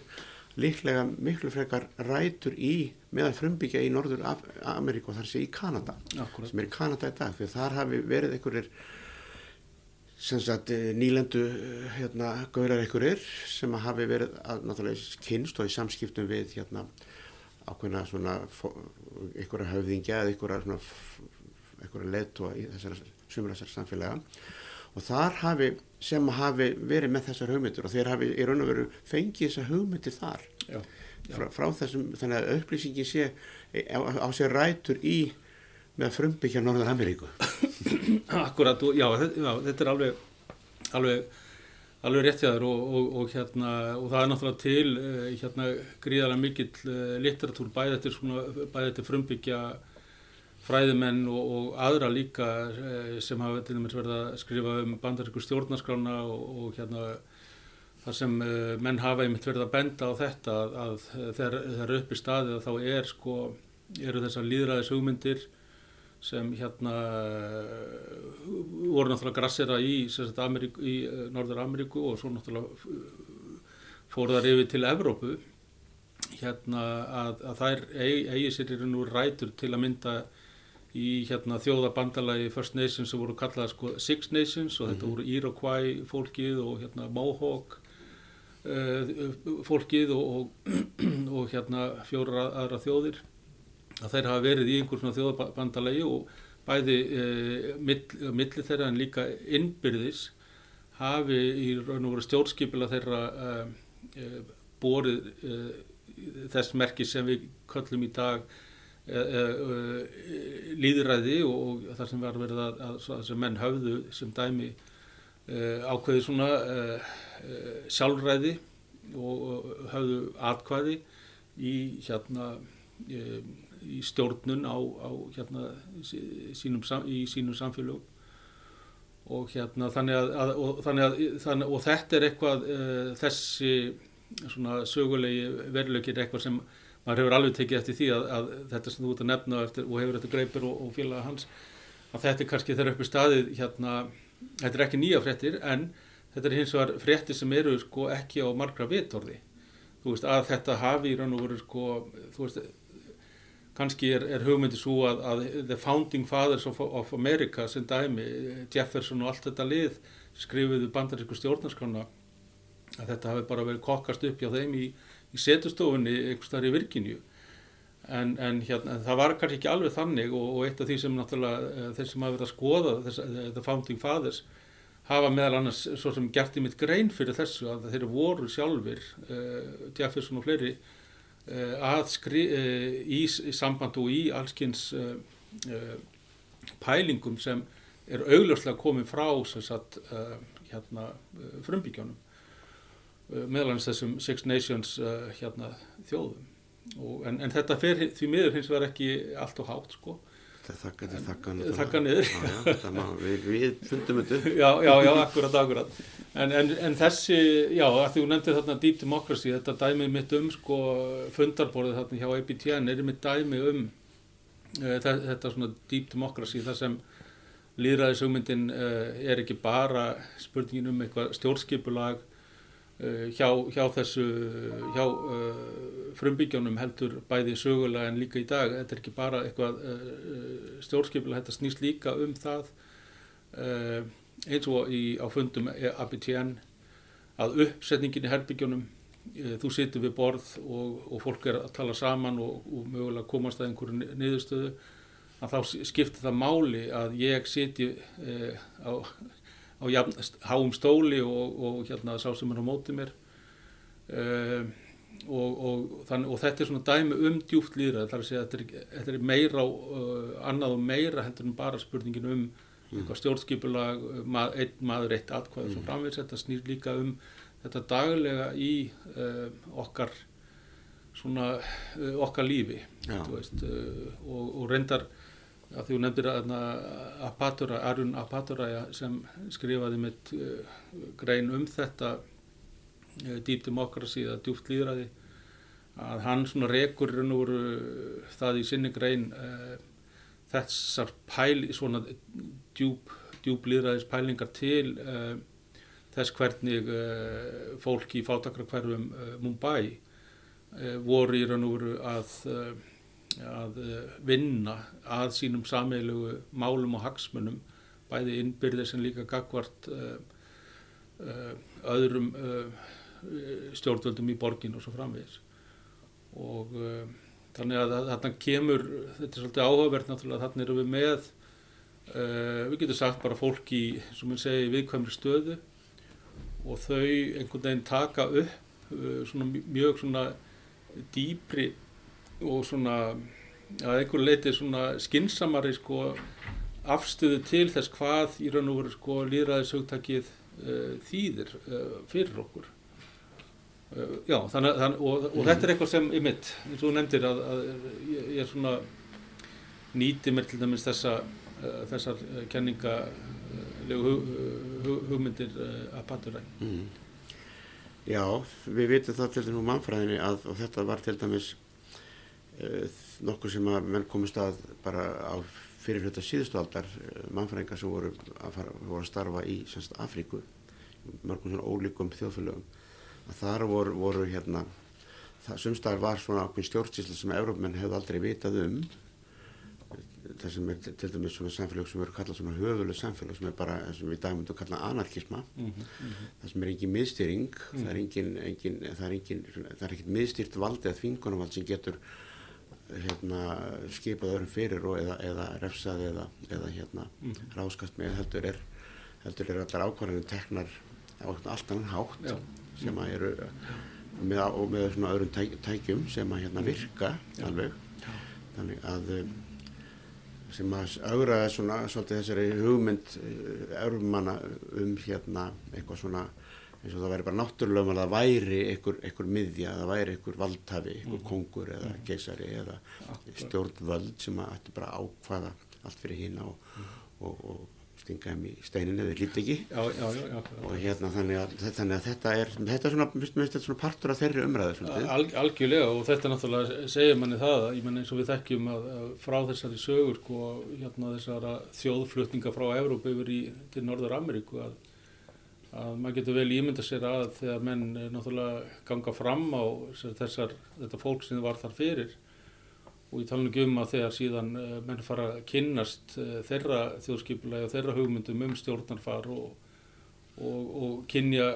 líklega miklu frekar rætur í meðal frumbyggja í Norður Ameríku og þar sé í Kanada akkurat. sem er í Kanada í dag því að þar hafi verið einhverjir sem sagt eh, nýlendu eh, hérna gaurar einhverjir sem að hafi verið að náttúrulega kynst og í samskiptum við hérna ákveðna svona einhverja höfðingja eða einhverja einhverja leiðtóa í þessar samfélaga. Og þar hafi sem hafi verið með þessar hugmyndir og þeir hafi í raun og veru fengið þessar hugmyndir þar. Já, frá, frá þessum, þannig að upplýsingin sé á, á sér rætur í með frumbyggja Norður Ameríku. Akkurat, já, já, þetta er alveg, alveg, alveg rétt hjá þér og, og, og, hérna, og það er náttúrulega til uh, hérna, gríðarlega mikill uh, litteratúr bæði eftir, svona, bæði eftir frumbyggja fræðimenn og, og aðra líka uh, sem hafa til dæmis verið að skrifa um bandaríku stjórnarskrána og, og hérna þar sem uh, menn hafa einmitt verið að benda á þetta að, að þegar það er upp í staðið að þá er sko, eru þessar líðræðis hugmyndir sem hérna eh, voru náttúrulega grassera í, Ameríku, í eh, Norður Ameríku og svo náttúrulega eh, fóru þar yfir til Evrópu hérna að, að þær eigi, eigi sér í raun og rætur til að mynda í hérna þjóðabandalagi First Nations sem voru kallað sko Six Nations og þetta voru Iroquois fólkið og hérna Mohawk uh, fólkið og, og, og hérna fjóra aðra þjóðir. Að þeir hafa verið í einhver svona þjóðabandalagi og bæði uh, mill, milli þeirra en líka innbyrðis hafi í raun og veru stjórnskipila þeirra uh, borið þess merki sem við köllum í dag líðræði og, það sem var verið að, að, að sem menn höfðu sem dæmi ákveði svona sjálfræði og, höfðu atkvæði í hérna í stjórnun á, á hérna, sí- sínum, í sínum samfélögum. Og hérna þannig að, að, og, þannig að þannig, og þetta er eitthvað uh, þessi svona sögulegi veruleikir eitthvað sem maður hefur alveg tekið eftir því að, að þetta sem þú ert að nefna eftir, og hefur eftir greipur og, og félaga hans að þetta er kannski þeirra upp í staðið hérna, þetta er ekki nýja fréttir en þetta er hins vegar fréttir sem eru sko ekki á margra vitorði. Þú veist að þetta hafi í raun og veru sko þú veist kannski er, er hugmyndi svo að, að the founding fathers of, of America sem dæmi, Jefferson og allt þetta lið skrifuðu bandarísku stjórnarskrána að þetta hafi bara verið kokkast upp hjá þeim í, í setustofunni einhvers þar í Virginíu. En, en hérna, það var kannski ekki alveg þannig og, og eitt af því sem náttúrulega eh, þeir sem hafa verið að skoða þess, eh, founding fathers hafa meðal annars svo sem gert í mitt grein fyrir þessu að þeir voru sjálfur uh, Jefferson og fleiri uh, að skri, uh, í, í samband og í allskins pælingum sem er augljóslega komið frá sagt, hérna, frumbyggjónum meðlans þessum Six Nations hérna, þjóðum. Og, en, en þetta fer því miður hins vegar ekki allt og hátt sko. Til þakkan Þakka niður. Við, fundum þetta Já, já, já, akkurat, akkurat. En, en, en þessi, já, að því þú nefndi þarna Deep Democracy, þetta dæmi mitt um sko fundarborðið þarna hjá ABTN er mitt dæmi um uh, þetta svona Deep Democracy þar sem líðræðisugmyndin uh, er ekki bara spurningin um eitthvað stjórnskipulag uh, hjá, hjá þessu hjá frumbyggjónum heldur bæði sögulega en líka í dag. Þetta er ekki bara eitthvað uh, stjórnskipilega, þetta snýst líka um það eins og í, á fundum ABTN að uppsetningin í herbygjónum þú situr við borð og, og fólk er að tala saman og, og mögulega komast að einhverju niðurstöðu að þá skiptir það máli að ég siti á, á háum stóli og, og hérna sá sem er á mótið mér og og, og, þann, og þetta er svona dæmi um djúft líðræð þar að segja að þetta er, þetta er meira uh, annað og meira heldur en bara spurningin um mm. stjórnskipulag mað, einn maður eitt atkvæð mm. framvegs, þetta snýr líka um þetta daglega í uh, okkar svona uh, okkar lífi veist, uh, og, og reyndar að hún nefndir að Apatura, Arun Apatura sem skrifaði mitt uh, grein um þetta Eh, Deep Democracy eða djúft líðræði að hann svona rekur og veru eh, það í sinni grein uh, þessar pæli, svona djúp, djúp líðræðis pælingar til uh, þess hvernig uh, fólk í fátakra hverfum Mumbai voru í raun og veru að, að vinna að sínum sameilugu málum og hagsmunum bæði innbyrðir sem líka gagvart öðrum Eh, stjórnvöldum í borgin og svo framvegis. Og uh, þannig að þarna kemur þetta er svolítið áhugavert náttúrulega þannig erum við með uh, við getum sagt bara fólk í sem við segja viðkvæmri stöðu og þau einhvern veginn taka upp uh, svona mjög svona dýpri og svona að einhver leiti svona skinsamari sko afstöðu til þess hvað í raun og veru sko líðræðishugtakið þýðir fyrir okkur Uh, já, þannig, þannig, og, og þetta er eitthvað sem ég mitt, eins og þú nefndir að, að ég, ég er svona nýti mér til dæmis þessa, uh, þessar uh, kenningalegu hug, hug, hugmyndir að paturæk. Mm. Já, við vitum það til dæmis úr mannfræðinni að þetta var til dæmis uh, nokkur sem að menn komist að bara á fyrirhjóta síðustu aldar mannfræðingar sem voru að, fara, voru að starfa í semst Afríku, mörgum svona ólíkum þjóðfélögum að þar voru, voru hérna, það sumstaðar var svona ákveðin stjórnsýsla sem Európmenn hefði aldrei vitað um það sem er til dæmis svona samfélag sem eru kallað svona höfuleg samfélag sem er bara, sem við dagum myndum að kalla anarkisma mm -hmm, mm -hmm. það sem er engin miðstýring mm -hmm. það er engin, engin það er engin, það er ekkert miðstýrt valdi eða þvingunumvald sem getur hérna skipað öðrum fyrir og eða, eða refsað eða, eða hérna mhm. ráskast með heldur er heldur er allar ákvarðanir teknar á allt annan hátt Já. sem að eru með, og með svona öðrum tæk, tækjum sem að hérna virka Já. alveg. Þannig að um, sem að augraða svona svolítið þessari hugmynd örfumanna uh, um hérna eitthvað svona eins og það væri bara náttúrulega að það væri einhver, einhver miðja, það væri einhver valdhafi, einhver mm. kongur eða mm. geysari eða stjórnvöld sem að ætti bara ákvaða allt fyrir hína og, mm. og, og stinga þeim í steinin eða lít ekki já, já, já, og hérna þannig að, þannig að þetta er þetta er svona, mist, mist, svona partur af þeirri umræðu Al, algjörlega og þetta náttúrulega segir manni það, ég menn eins og við þekkjum að, að frá þessari sögur sko, hérna þessara þjóðflutninga frá Európa yfir í, til Norður Ameríku að, að maður getur vel ímynda sér að þegar menn náttúrulega ganga fram á þessar, þetta fólk sem var þar fyrir og ég tala um að þegar síðan uh, menn fara að kynnast uh, þeirra þjóðskipulega og þeirra hugmyndum um stjórnarfar og, og, og kynja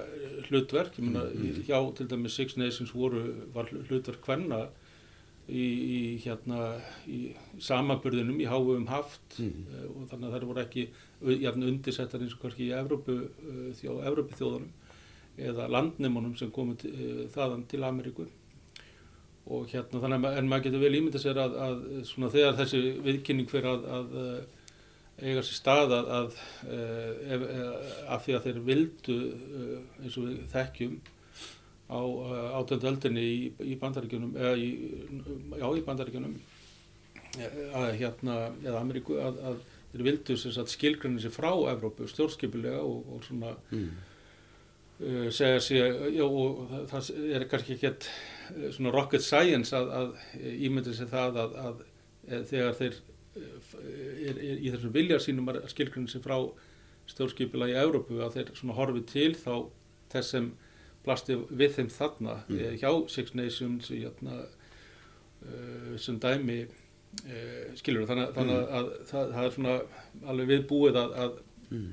hlutverk, ég menna mm -hmm. hjá til dæmis Six Nations voru, var hlutverk hvenna í, í hérna í samaburðinum í háum haft mm og þannig að það voru ekki jafn undirsettar eins og kannski í Evrópu, þjó, Evrópu þjóðunum eða landnemunum sem komið þaðan til Ameríku. Og hérna þannig að en maður getur vel ímyndað sér að, að svona þegar þessi viðkynning fyrir að, að eh, eiga sér stað að, að eh, af því að þeir vildu eins og við þekkjum á átöndu öldinni í, í í, já, í bandaríkjunum að hérna eða Ameríku að, að þeir vildu skilgrinni sér frá Evrópu stjórnskipilega og, og svona mm. uh, segja sér já, og það, er kannski ekki svona rocket science að, að ímynda sér það að, að þegar þeir er, er í þessum viljar sínum að skilgrinni sér frá stjórnskipila í Evrópu að þeir svona horfi til þá þess sem plasti við þeim þarna mm. hjá Six Nations hérna uh, sem dæmi uh, skilur þannig, mm. þannig að, að það, það er svona alveg viðbúið að, að mm.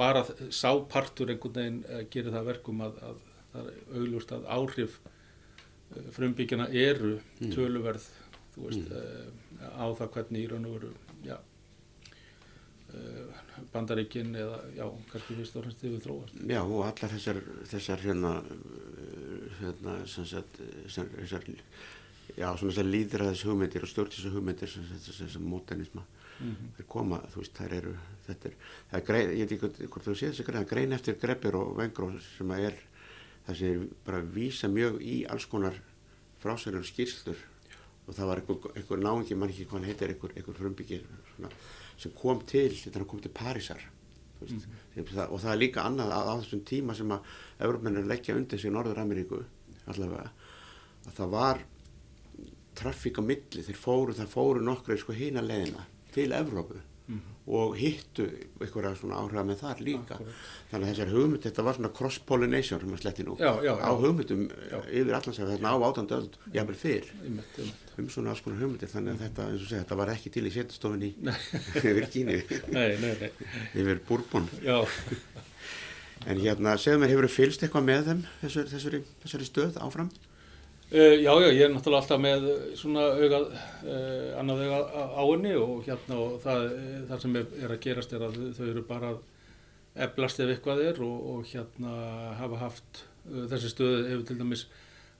bara sápartur einhvern veginn uh, gerir það verkum að, að það er auglúst að áhrif frumbyggjana eru mm. töluverð veist, mm. á það hvernig í raun og veru já, bandaríkin eða já, kannski fyrst og fremst yfir þróast. Já og allar þessar, þessar hérna, hérna sem sagt, þessar, já svona þessar líðræðis hugmyndir og stjórntísa hugmyndir sem þessar mótanisma mm -hmm. þeir koma, þú veist, þær eru, þetta er, það er grein, ég veit ekki hvort þú séð þessi grein, grein eftir greppir og vengró sem að er, það sem bara vísa mjög í alls konar frásæður skýrslur og það var einhver, einhver náingi, mann ekki hvað heitir, einhver, einhver frumbyggir svona sem kom til, er að koma til Parísar mm -hmm. og það er líka annað á, á þessum tíma sem að Európmennir leggja undir sig í Norður-Ameríku allavega, að það var trafík á milli, þeir fóru, það fóru nokkru sko hína leðina til Evrópu. Og hittu einhverja svona áhrif með þar líka. Ah, þannig að þessar hugmynd, þetta var svona cross-pollination sem að sletti nú, já, já, á hugmyndum já. yfir allansæfi þarna á átandöld, jáfnvel fyrr. um svona alls konar hugmyndir þannig að þetta, eins og segja, þetta var ekki til í setjastofin í yfir kínu yfir búrbón en hérna, segðu mér, hefur þið fylst eitthvað með þeim þessari, þessari, þessari stöð áfram? Uh, já, já, ég er náttúrulega alltaf með svona augað, uh, annað augað á henni og hérna og það, það sem er, að gerast er að þau eru bara eflast ef eitthvað er og, og hérna hafa haft, uh, þessi stöð hefur til dæmis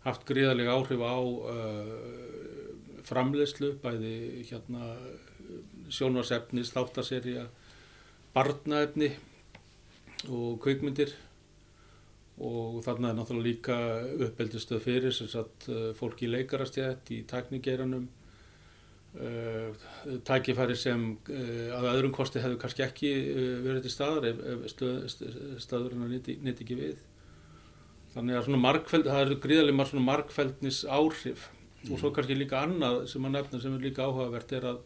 haft gríðarlega áhrif á framleiðslu, bæði hérna sjónvarsefni, sláttarserja, barnaefni og kveikmyndir og þarna er náttúrulega líka uppeldistöð fyrir sem sagt eh, fólk í leikarastjætt í tækningeiranum uh, tækifæri sem uh, að öðrum kosti hefur kannski ekki verið til staðar ef, ef staðurinn nýtti ekki við þannig að markfæld, það eru gríðarlega marg markfældnis áhrif mm. og svo mhm. kannski líka annað sem að nefna sem er líka áhugavert er að,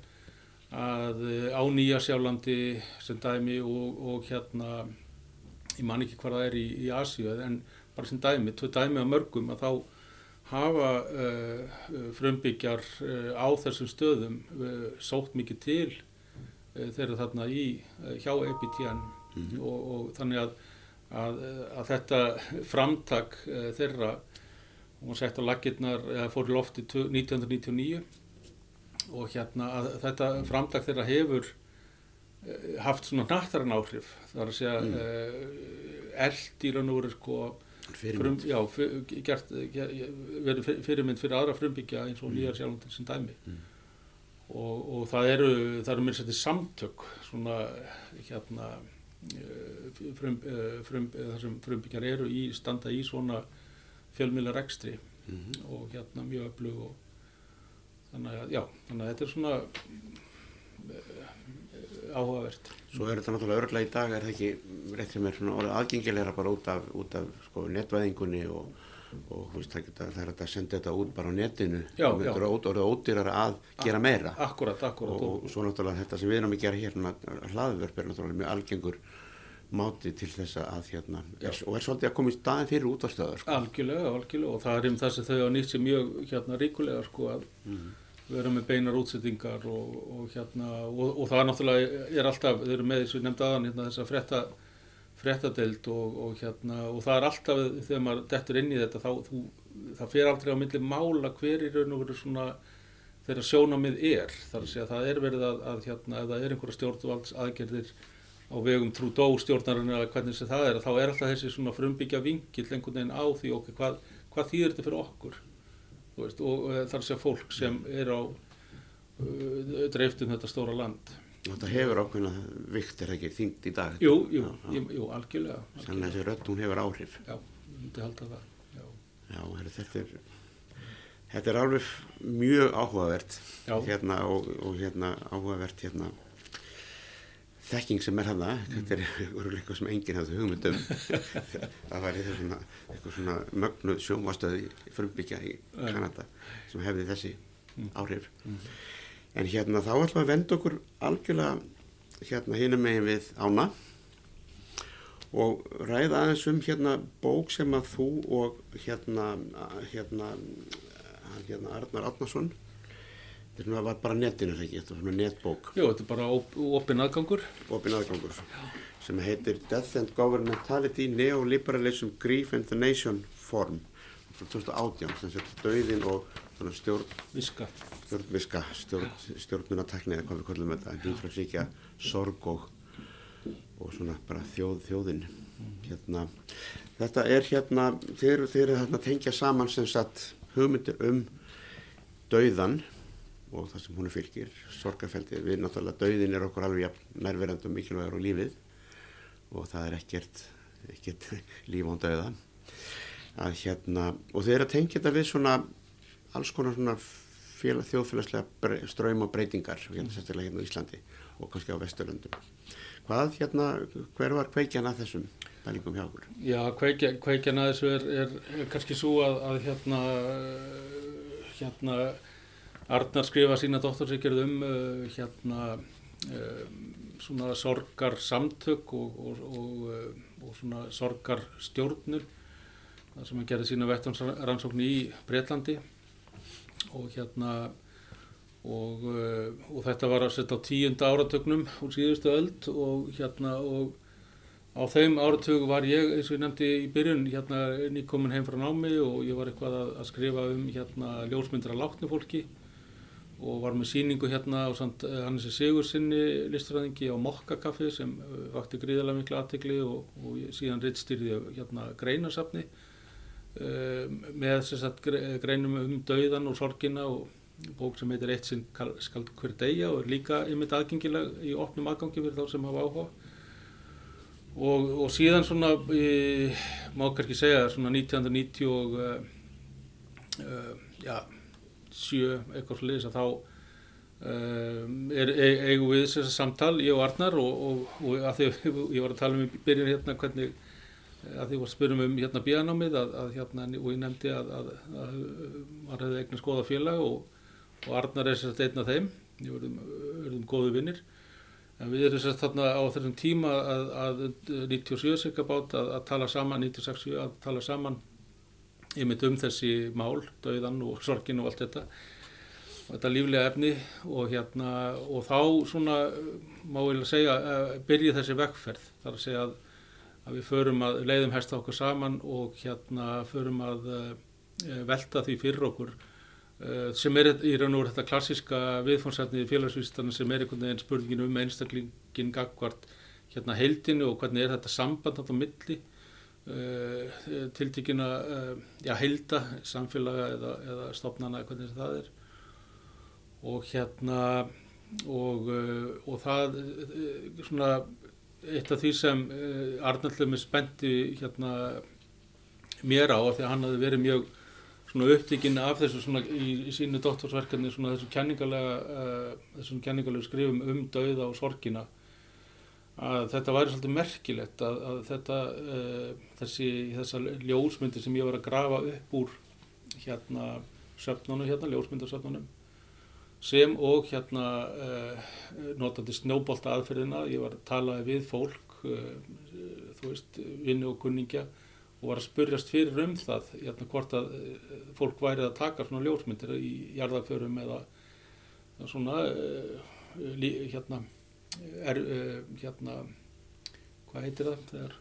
að á Nýja sjálflandi sem dæmi og, og hérna ég man ekki hvað það er í, í Asíu en bara sem dæmi, tvö dæmi á mörgum að þá hafa uh, frumbyggjar uh, á þessum stöðum uh, sótt mikið til þeirra þarna í hjá EPTN mm -hmm. og, og þannig að, að, að þetta framtak þeirra hún sett á lakirnar, eða fór í lofti 1999 og hérna að þetta framtak þeirra hefur haft svona náttarann áhrif þar að segja mm. uh, eld í raun og veru sko fyrirmynd, já, gert, verið fyrirmynd fyrir aðra frumbyggja eins og mm. nýjar sjálfndir sem dæmi mm. og, og það eru það eru mér sættið samtök svona hérna eh, frum, frum, þar sem frumbyggjar eru í standa í svona fjölmjölar ekstri -hmm. og hérna mjög öflug og þannig að já, þannig að þetta er svona áhugavert. Svo er þetta náttúrulega örgla í dag er það ekki rétt sem er aðgengilegra bara út af, út af sko, netvæðingunni og, og veist, það, geta, það er að senda þetta út bara á netinu já, og þetta er orðið ódýrar að gera meira. Akkurat, akkurat. Og, og svo náttúrulega þetta sem við erum að gera hérna hlaðverf er náttúrulega mjög algengur máti til þess að hérna er, og er svolítið að koma í staðin fyrir útvarstöðar sko. Algjörlega, algjörlega og það er um þess að þau á nýtt sem mjög hérna ríkulega sko að mm erum með beinar útsettingar og, og hérna og, og það er náttúrulega er alltaf, við erum með þessu nefnd aðan hérna þess að fretta frettadelt og, og hérna og það er alltaf þegar maður dettur inn í þetta þá þú, það fer aldrei á milli mála hver í raun og veru svona þeirra sjónamið er. Þar að segja að það er verið að, að hérna ef það er einhverja stjórnvalds aðgerðir á vegum trúdó stjórnarinn eða hvernig sem það er þá er alltaf þessi svona frumbyggja vingil einhvern veginn á því okkur hvað, hvað þýðir þetta fyrir okkur veist, og uh, þar sé fólk sem er á uh, dreiftum þetta stóra land. Þetta hefur ákveðna vikt er ekki þyngd í dag. Jú, jú, Já, já. jú, jú algjörlega. Þannig að algjörlega. þessi hún hefur áhrif. Já, ég myndi halda það. Já, Já, heru, þetta er þetta er alveg mjög áhugavert hérna og, og hérna áhugavert hérna þekking sem er hana þetta er eitthvað sem enginn hafði hugmynd um það var eitthvað svona, eitthvað svona mögnuð sjómastöð í frumbyggja í. Kanada sem hefði þessi Mm. áhrif en hérna þá ætlum við að venda okkur algjörlega hérna hinum megin við ána og ræða aðeins um hérna bók sem að þú og hérna hérna, hérna Arnar Átnason þetta var bara netinu þegar ekki, þetta var svona netbók. Jú, þetta er bara op opin aðgangur. opin aðgangur. Sem heitir Death and Governmentality Neoliberalism, Grief and the Nation Form. Frá 2018 sem setja döðin og stjórn Viska. stjórnviska, stjórn, stjórnunatekni eða hvað við kallum þetta, nýfrælsíkja, sorg og, og svona bara þjóð, þjóðin. Hérna, þetta er hérna, þeir eru þarna tengja saman sem sagt hugmyndir um dauðan og það sem hún fylgir, sorgafeldið, við náttúrulega dauðin er okkur alveg og mikilvægur á lífið og það er ekkert, ekkert líf án dauða. Að hérna, og þeir eru að tengja þetta við svona alls konar svona félag, þjóðfélagslega straum og breytingar hérna sérstaklega hérna á Íslandi og kannski á Vesturlöndum. Hvað hérna, hver var kveikjan að þessum pælingum hjá okkur? Já, kveikja, kveikjan að þessu er, er, er kannski svo að, að hérna, hérna Arnar skrifa sína dóttorsýkjörð um uh, hérna uh, svona sorgar samtök og, og, og, uh, og svona sorgar stjórnur þar sem hann gerði sína vettvansrannsókn í Breitlandi og hérna uh, og þetta var að setja á tíunda áratögnum úr síðustu öld og hérna og á þeim áratug var ég, eins og ég nefndi í byrjun, hérna nýkomin heim frá námi og ég var eitthvað að, að skrifa um hérna ljósmyndir af látnu fólki og var með síningu hérna á samt Hannesi Sigursinni listræðingi á Mokkakaffi sem uh, vakti gríðarlega miklu aðtegli og, og síðan rittstýrði hérna greinasafni uh, með sem sagt, gre- greinum um dauðan og sorgina og bók sem heitir Eitt sinn kal- skal hver deyja og er líka einmitt aðgengileg í opnum aðgangi fyrir þá sem hafa áhuga. Og, og síðan svona má kannski segja svona 1990 og uh, uh, já, sjö eitthvað svo liðis að þá er, e, eigum við þess að samtal, ég og Arnar og, og, og að því ég var að tala um í byrjun hérna hvernig að því var spyrum um hérna bíanámið að, að hérna og ég nefndi að, að, að maður hefði eignar skoða félag og, og Arnar er sérst einn af þeim. Ég verðum, góðu vinnir en við erum sérst þarna á þessum tíma að, að 97 cirka bát að, að tala saman 96 að tala saman einmitt um þessi mál, dauðan og sorgin og allt þetta og þetta líflega efni og hérna og þá svona má ég segja uh, byrja þessi vekkferð þar að segja að, að við förum að leiðum hesta okkur saman og hérna förum að uh, velta því fyrir okkur uh, sem er í raun og veru þetta klassiska viðfónsætni í félagsvístarna sem er einhvern veginn spurningin um einstaklingin gagvart hérna heildinu og hvernig er þetta samband á milli uh, tiltíkina uh, já, heilda, samfélaga eða, eða stopnana, hvernig það er. Og hérna og, uh, og það svona eitt af því sem Arnaldum er spennti hérna mér á því að hann hafi verið mjög svona upptíkin af þessu svona í, í sínu doktorsverkefni svona þessu kenningalega þessum kenningalega skrifum um dauða og sorgina að þetta væri svolítið merkilegt að, að þetta uh, þessi þessa ljósmyndir sem ég var að grafa upp úr hérna söfnunum hérna, ljósmyndarsöfnunum sem og hérna uh, notandi snjóbolta aðferðina ég var að tala við fólk uh, þú veist, vinnu og kunningja og var að spurjast fyrir um það hérna hvort að fólk væri að taka svona ljósmyndir í jarðaförum eða svona hérna er, uh, hérna hvað heitir það þegar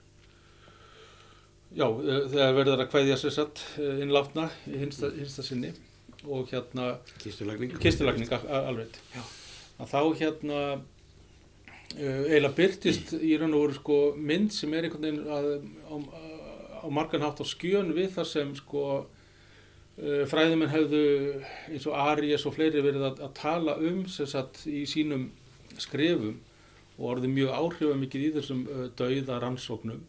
já, uh, þegar verður að kveðja sér satt uh, innláfna í hinsta, hinsta sinni og hérna Kistulagning? kistulagning alveg Já. að þá hérna uh, eiginlega byrtist í raun og veru sko mynd sem er einhvern veginn að, á, á margan hátt á skjön við það sem sko uh, fræðumenn hefðu eins og Arias og fleiri verið að, að tala um sem sagt í sínum skrefum og orðið mjög áhrifamikið í þessum dauða rannsóknum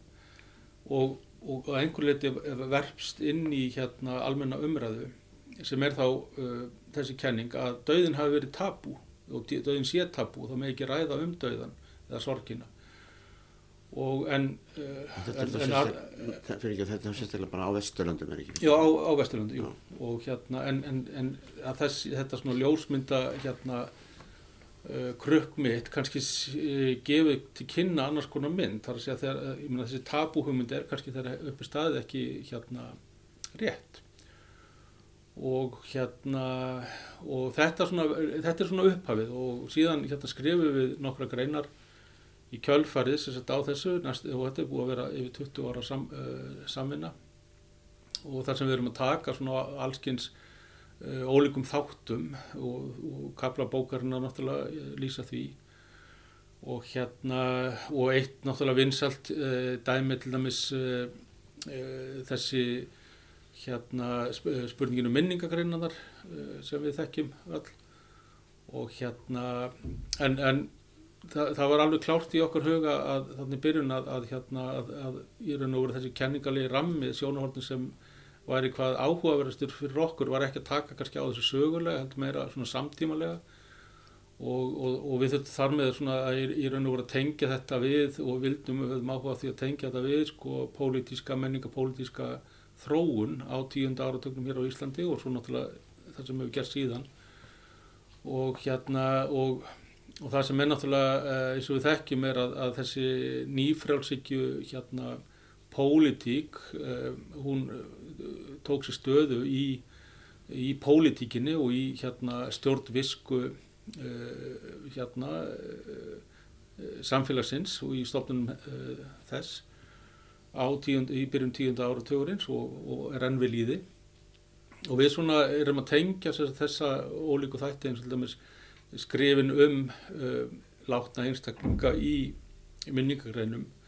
og, og einhver leiti verpst inn í hérna almenna umræðu sem er þá uh, þessi kenning að dauðin hafi verið tabú og dauðin sé tabú þá með ekki ræða um dauðan eða sorgina og en, uh, Þetta er en, þetta sérst- fyrir ekki að þetta er sérstaklega bara á Vesturlöndum er ekki? Já, á, á Vesturlandi, jú. Og hérna, en, en, en þess, þetta svona ljósmynda, hérna, uh, krukk mitt kannski uh, gefið til kynna annars konar mynd. Það er að segja þegar, uh, ég meina þessi tabúhugmynd er kannski þegar uppi staðið ekki, hérna, rétt. Og hérna, og þetta, svona, þetta er svona upphafið og síðan hérna skrifum við nokkra greinar í kjölfarið sem sagt á þessu, næst, og þetta er búið að vera yfir 20 ára sam, uh, samvinna og þar sem við erum að taka svona allskins uh, ólíkum þáttum og, og kapla bókarina náttúrulega lýsa því. Og hérna og eitt náttúrulega vinsalt uh, dæmi til dæmis uh, þessi hérna sp spurninginu minningagreinaðar uh, sem við þekkjum öll. Og hérna en, en það, það var alveg klárt í okkar huga að þannig byrjun að, að hérna að, að í raun og veru þessi kenningalegi rammi sjónahortin sem væri hvað áhugaverðastur fyrir okkur var ekki að taka kannski á þessu sögulega heldur meira svona samtímalega. Og, og, og við þurftum þar með svona að í, raun og veru að tengja þetta við og vildum við höfum áhuga því að tengja þetta við sko pólitíska, menningapólitíska þróun á tíunda áratögnum hér á Íslandi og svo náttúrulega það sem hefur gert síðan. Og hérna og og það sem er náttúrulega eins og við þekkjum er að, að þessi nýfrjálsíkju hérna pólitík hún tók sér stöðu í, í pólitíkinni og í hérna stjórnvisku hérna samfélagsins og í stofnunum þess á tíund, í byrjun tíunda ára tögurins og, og er enn við líði og við svona erum að tengja þessa ólíku þætti eins og dæmis skrifin um uh, látna einstaklinga í, í minningagreinum að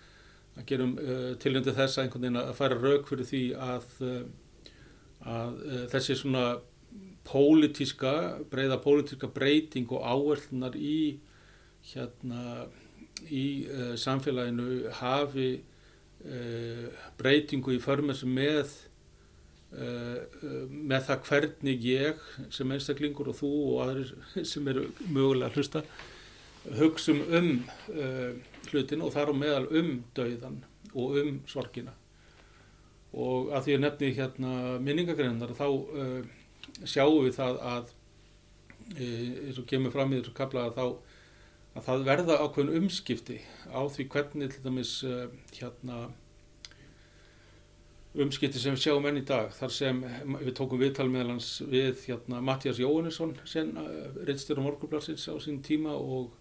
gerum uh, tilhengið þess að einhvern veginn að færa rauk fyrir því að, uh, að þessi svona pólitíska, breyða pólitíska breyting og áherslunar í hérna í samfélaginu hafi breytingu í förmessu með með það hvernig ég sem einstaklingur og þú og aðrir sem eru mögulega að hlusta hugsum um uh, hlutin og þar á meðal um dauðan og um sorgina. Og að því að nefni hérna minningagreinar þá uh, sjáum við það að uh, eins og kemur fram í þessu kapla að þá að það verða ákveðin umskipti á því hvernig til dæmis hérna umskipti sem við sjáum enn í dag. Þar sem við tókum viðtal meðalans við hérna, Mattias Jóhannesson sen uh, reynstjóra morgunblassins á sín tíma og,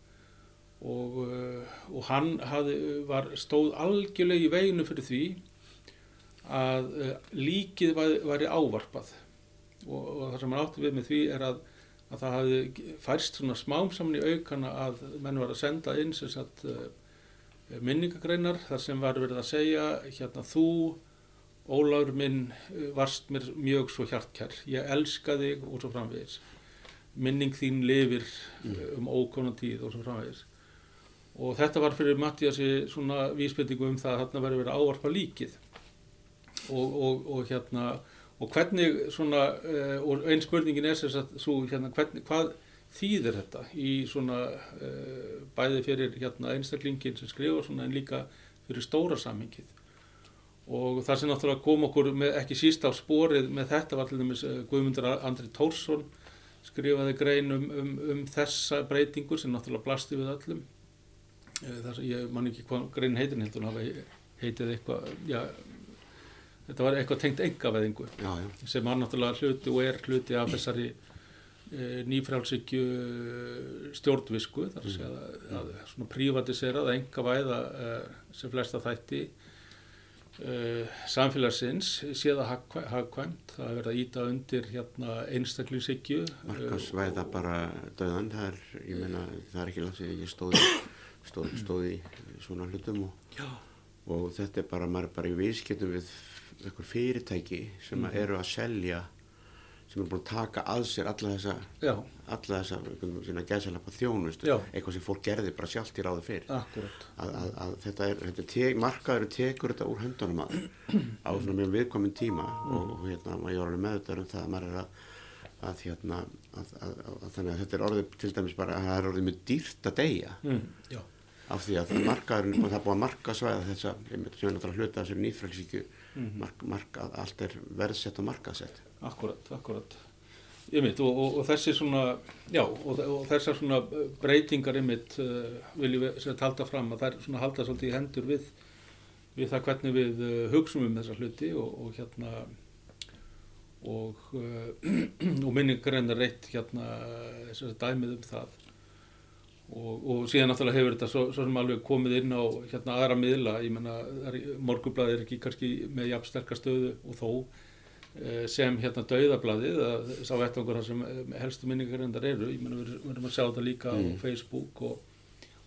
og, uh, og hann hafði, var, stóð algjörlega í veginu fyrir því að uh, líkið væri ávarpað og, og það sem hann átti við með því er að, að það hafði færst svona smám saman í aukana að menn var að senda inn sem sagt minningagreinar þar sem var verið að segja hérna þú Óláður minn varst mér mjög svo hjartkær, ég elska þig og svo framvegis. Minning þín lifir um ókonan tíð og svo framvegis. Og þetta var fyrir Mattiasi svona vísbendingu um það að þarna verið verið ávarpa líkið. Og, og, og hérna, og hvernig svona, og einn spurningin er þess að svo hérna, hvernig, hvað þýðir þetta í svona bæði fyrir hérna einstaklingin sem skrifa svona en líka fyrir stóra sammingið og það sem náttúrulega kom okkur með, ekki síst á sporið með þetta var til dæmis Guðmundur Andri Tórsson skrifaði grein um, um, um þessa breytingur sem náttúrulega blasti við öllum þar sem ég man ekki hvað grein heitin heldur heitið eitthvað já, þetta var eitthvað tengt engaveðingu sem var náttúrulega hluti og er hluti af þessari e, nýfrálsíkju stjórnvisku þar að segja að, að svona prívatisera að engavæða e, sem flesta þætti Uh, samfélagsins séða hagkvæmt, það er verið að íta undir hérna einstaklingshyggju Markasvæða bara döðan það er, ég meina, það er ekki langt þegar ég stóði stóð, stóð í svona hlutum og, og þetta er bara, maður er bara í viðskiptum við einhver fyrirtæki sem mm. eru að selja sem er búin að taka að sér alla þessa, alla þessa svona gæðsalapa þjónust, Já. eitthvað sem fólk gerði bara sjálft í fyrir. akkurat. Að, að, að þetta er, þetta er te, markaður tekur þetta úr höndunum að, á svona mjög viðkomin tíma og, og hérna, maður er alveg meðutar um það að maður er að, að hérna, að, að, að þannig að þetta er orðið til dæmis bara að það er orðið mjög dýrt að deyja Mm, af því að markaðurinn, og það er búið að marka svæða þessa, einmitt sem er náttúrulega hluta þessari nýfrælsíkju, mark, marka, allt er verðsett og markaðsett. akkurat, akkurat. Einmitt, og, og, og þessi svona, já, og, og þessar svona breytingar einmitt uh, viljum við sér halda fram að þær svona halda svolítið í hendur við, við það hvernig við uh, hugsum um þessa hluti og, og hérna og, uh, og minningar enn reitt hérna þessari dæmið um það. Og, og síðan náttúrulega hefur þetta svo, svo sem alveg komið inn á hérna aðra miðla, ég menna morgublaði er ekki kannski með jafn sterkar stöðu og þó eh, sem hérna dauðablaðið að sá vettvangur þar sem eh, helstu minningar endar eru, ég menna við erum að sjá þetta líka á Facebook og,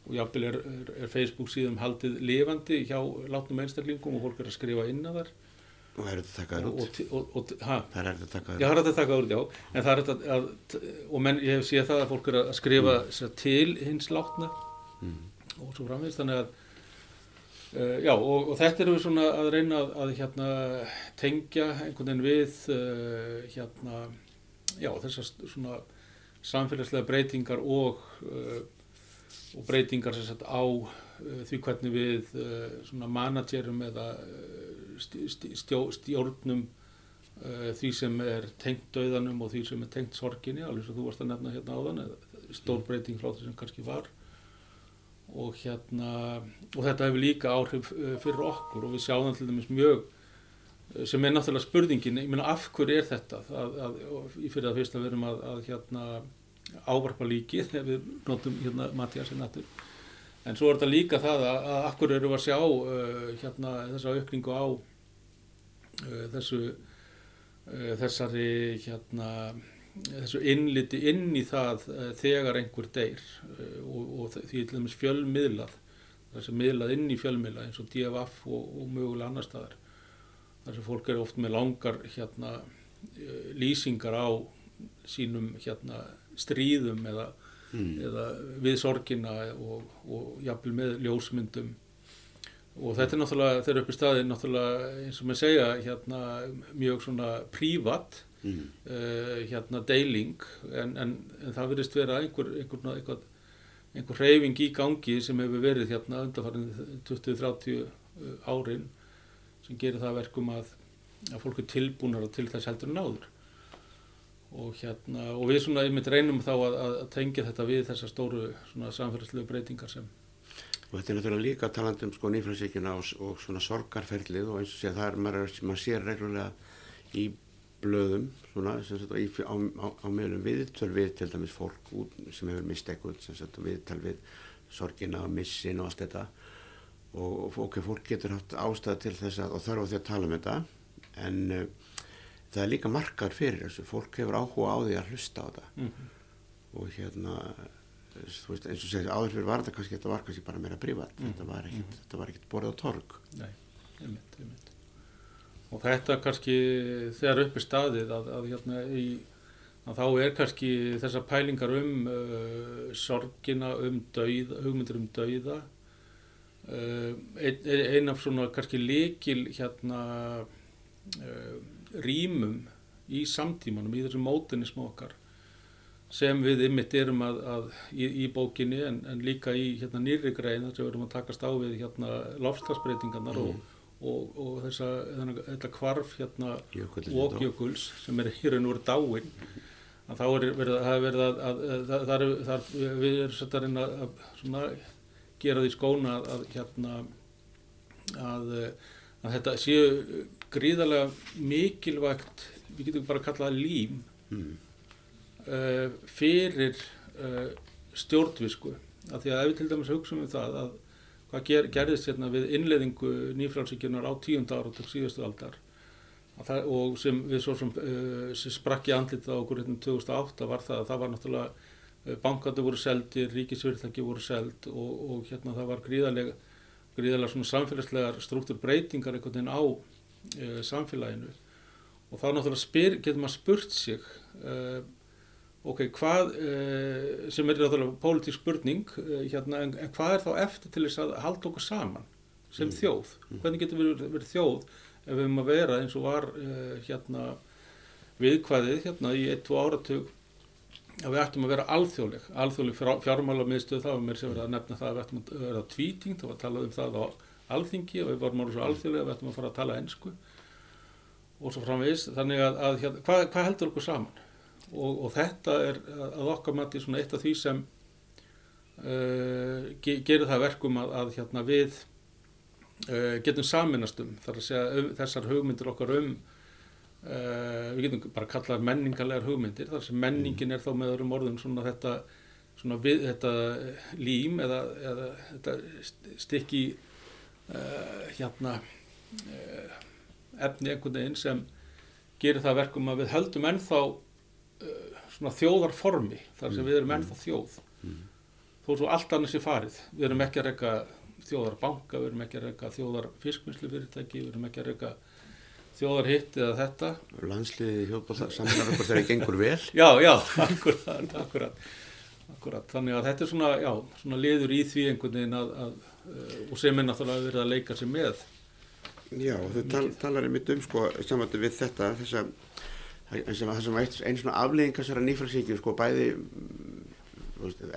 og jafnvel er, er, er Facebook síðan haldið lifandi hjá látnum einstaklingum og fólk er að skrifa inn að þar Og er þetta takaður og, út? og, og, Það er þetta takaður Já, það er hægt að taka úr, já, en það er hægt að, og menn, ég hef séð það að fólk er að skrifa mm. til hins látna og svo framvegist, þannig að uh, já, og, og þetta erum við svona að reyna að, að hérna tengja einhvern veginn við uh, hérna, já, þessar svona samfélagslega breytingar og uh, og breytingar sem sagt á því hvernig við svona managerum eða uh, st- st- stjó, stjórnum uh, því sem er tengt döðanum og því sem er tengt sorginni, alveg sem þú varst að nefna hérna áðan, eða stór breyting frá því sem kannski var. Og hérna og þetta hefur líka áhrif uh, fyrir okkur og við sjáum það til dæmis mjög uh, sem er náttúrulega spurningin, ég meina af hverju er þetta? Að, að, fyrir það fyrst að við erum að, að hérna ávarpa líkið þegar við notum hérna Mattias Nattur en svo er þetta líka það að, að akkur eru að sjá uh, hérna þessa aukningu á uh, þessu uh, þessari hérna þessu innliti inn í það uh, þegar einhver deyr uh, og, og því til dæmis fjölmiðlað þessi miðlað inn í fjölmiðla eins og DFF og, og mögulega annar staðar þar sem fólk er oft með langar hérna uh, lýsingar á sínum hérna stríðum eða, eða við sorgina og, og jafnvel með ljósmyndum. Og þetta er náttúrulega, þeir eru upp í staði náttúrulega eins og maður segja hérna mjög svona prívat Mm. uh, hérna deiling. En, en, en það verðist vera einhver, einhver, einhver, einhver reyfing í gangi sem hefur verið hérna undanfarin 20-30 árin sem gerir það að verkum að, að fólk er tilbúnar til þess heldur en áður og hérna og við svona einmitt reynum þá að, að tengja þetta við þessar stóru samfélagslegu breytingar sem Og þetta er náttúrulega líka talandi um sko nýfrælsíkjuna og, og svona sorgarferlið og eins og sé það er maður, maður sér reglulega í blöðum svona sagt í, á, á, á meðlum viðtöl við til dæmis fólk út, sem hefur mist eitthvað sem sagt viðtal við sorgina og missin og allt þetta. Og, og ok, fólk getur haft ástæða til þess að og þarf á því að tala um þetta en uh, það er líka markaður fyrir þessu. Fólk hefur áhuga á því að hlusta á þetta. Mm og hérna veist, eins og segja áður fyrir var þetta kannski þetta var kannski bara meira þetta var ekkit, þetta var ekkit borðið á torg. Nei, einmitt, einmitt. Og þetta kannski þegar upp er staðið að, að, hérna, í, að þá er kannski þessar pælingar um uh, sorgina, um dauð, hugmyndir um dauða. Uh, ein, ein af svona kannski líkil hérna uh, rýmum í samtímanum, í þessum mótinismu okkar sem við ymmit erum að, að í, í bókinni en, en líka í hérna, nýri grein þar sem við erum að takast á við hérna, lofslagsbreytingarnar og, og, og þessa, þennan, þetta kvarf hérna, Jökullinn og dó. jökuls sem er raun og veru dáin að þá er verið, er verið að, að, að það, er- það, er- við erum svolítið að reyna að gera því skóna að, að hérna að, að þetta séu gríðarlega mikilvægt við getum bara að kalla það lím mm. uh, fyrir uh, stjórnvisku af því að ef við til dæmis hugsaum um það að hvað ger, gerðist hérna við innleðingu nýfrálsíkjunar á tíunda ára til síðustu aldar að það, og sem við svo sem, uh, sem sprakk í andlitið á okkur hérna 2008 var það að það var náttúrulega bankandi voru seldir, ríkisfyrirtæki voru seld og, og hérna það var gríðarlega gríðarlega svona samfélagslegar struktúrbreytingar einhvern veginn á uh, samfélaginu. Og þá náttúrulega spyr, getur maður spurt sig uh, ok, hvað uh, sem er náttúrulega pólitík spurning hérna, en, en hvað er þá eftir til þess að halda okkur saman sem Mm. þjóð? Hvernig getur við verið, þjóð ef við að vera eins og var hérna viðkvæðið hérna í eitt, tvo áratug að við ættum að vera alþjóðleg? Alþjóðleg fjármála miðstöð það var mér sem verið að nefna það að við ættum að vera tvíting það var að tala um það á alþingi og við varum orðið svo alþjóðlega við ættum að fara að tala ensku og svo framvegis. Þannig að, að hérna, hvað, hvað heldur okkur saman? Og, og þetta er að okkar mati svona eitt af því sem uh, ge, gerir það verkum að, að hérna við uh, getum saminast um að um, þessar hugmyndir okkar um Uh, við getum bara kallað menningarlegar hugmyndir þar sem menningin er þá með öðrum orðum svona þetta, svona við, þetta lím eða, eða þetta stykki uh, hérna uh, efni einhvern veginn sem gerir það verkum að við höldum ennþá svona þjóðarformi þar sem við erum ennþá þjóð. Þó svo allt annars er farið. Við erum ekki að reyka þjóðarbanka við erum ekki að reyka þjóðarfiskvinnslu fyrirtæki við erum ekki að reyka þjóðar hitt eða þetta. Landsliði hjóðbólta okkur þegar það gengur vel. Já, já, akkurat, akkurat, akkurat. Þannig að þetta er svona, já, svona liður í því einhvern veginn að, að uh, og sem er náttúrulega verið að leika sér með. Já, þau tal, talar einmitt um sko samvættu við þetta þess að það sem var einn svona aflegging þessara nýfælsíkju sko bæði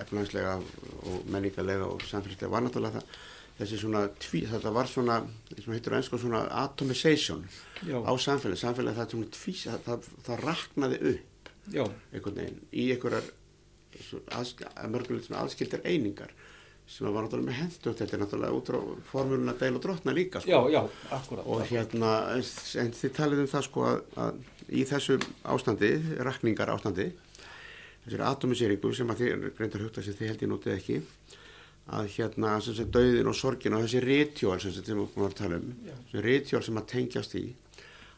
efnanslega og menningarlega og samfélagslega var náttúrulega það þessi svona, tví, þetta var svona, sem heitir á ennsku svona atomization já, á samfélag, samfélag það, svona tvís, það, það, það raknaði upp já, einhvern veginn í einhverjar mörgulegt svona aðskildar einingar sem var náttúrulega með hendugt, þetta er náttúrulega út á formúluna deil og drotna líka sko. já, já, akkurat og hérna, en þið talið um það sko að, að í þessu ástandi, rakningar ástandi þessari atomiseringu sem að þið reyndar hugta sem þið held ég notið ekki að hérna sem sem döðin og sorgin og þessi rítjól sem sem við varum að tala um þessi rítjól sem að tengjast í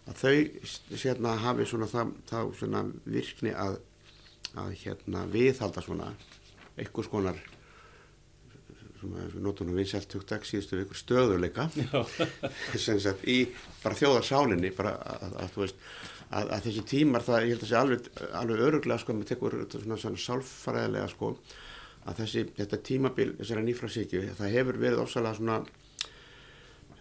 að þau hérna hafi svona það, það svona virkni að að hérna viðhalda svona einhvers konar svona, við notum nú vinsælt hugtak síðustu vikur stöðuleika sem sagt í bara þjóðarsálinni bara að, að, að þú veist að, að þessi tímar það, ég held að sé alveg, alveg öruglega sko, með tekur svona, svona sálfræðilega sko að þessi, þetta tímabil þessara nýfrasíkju, það hefur verið ofsalega svona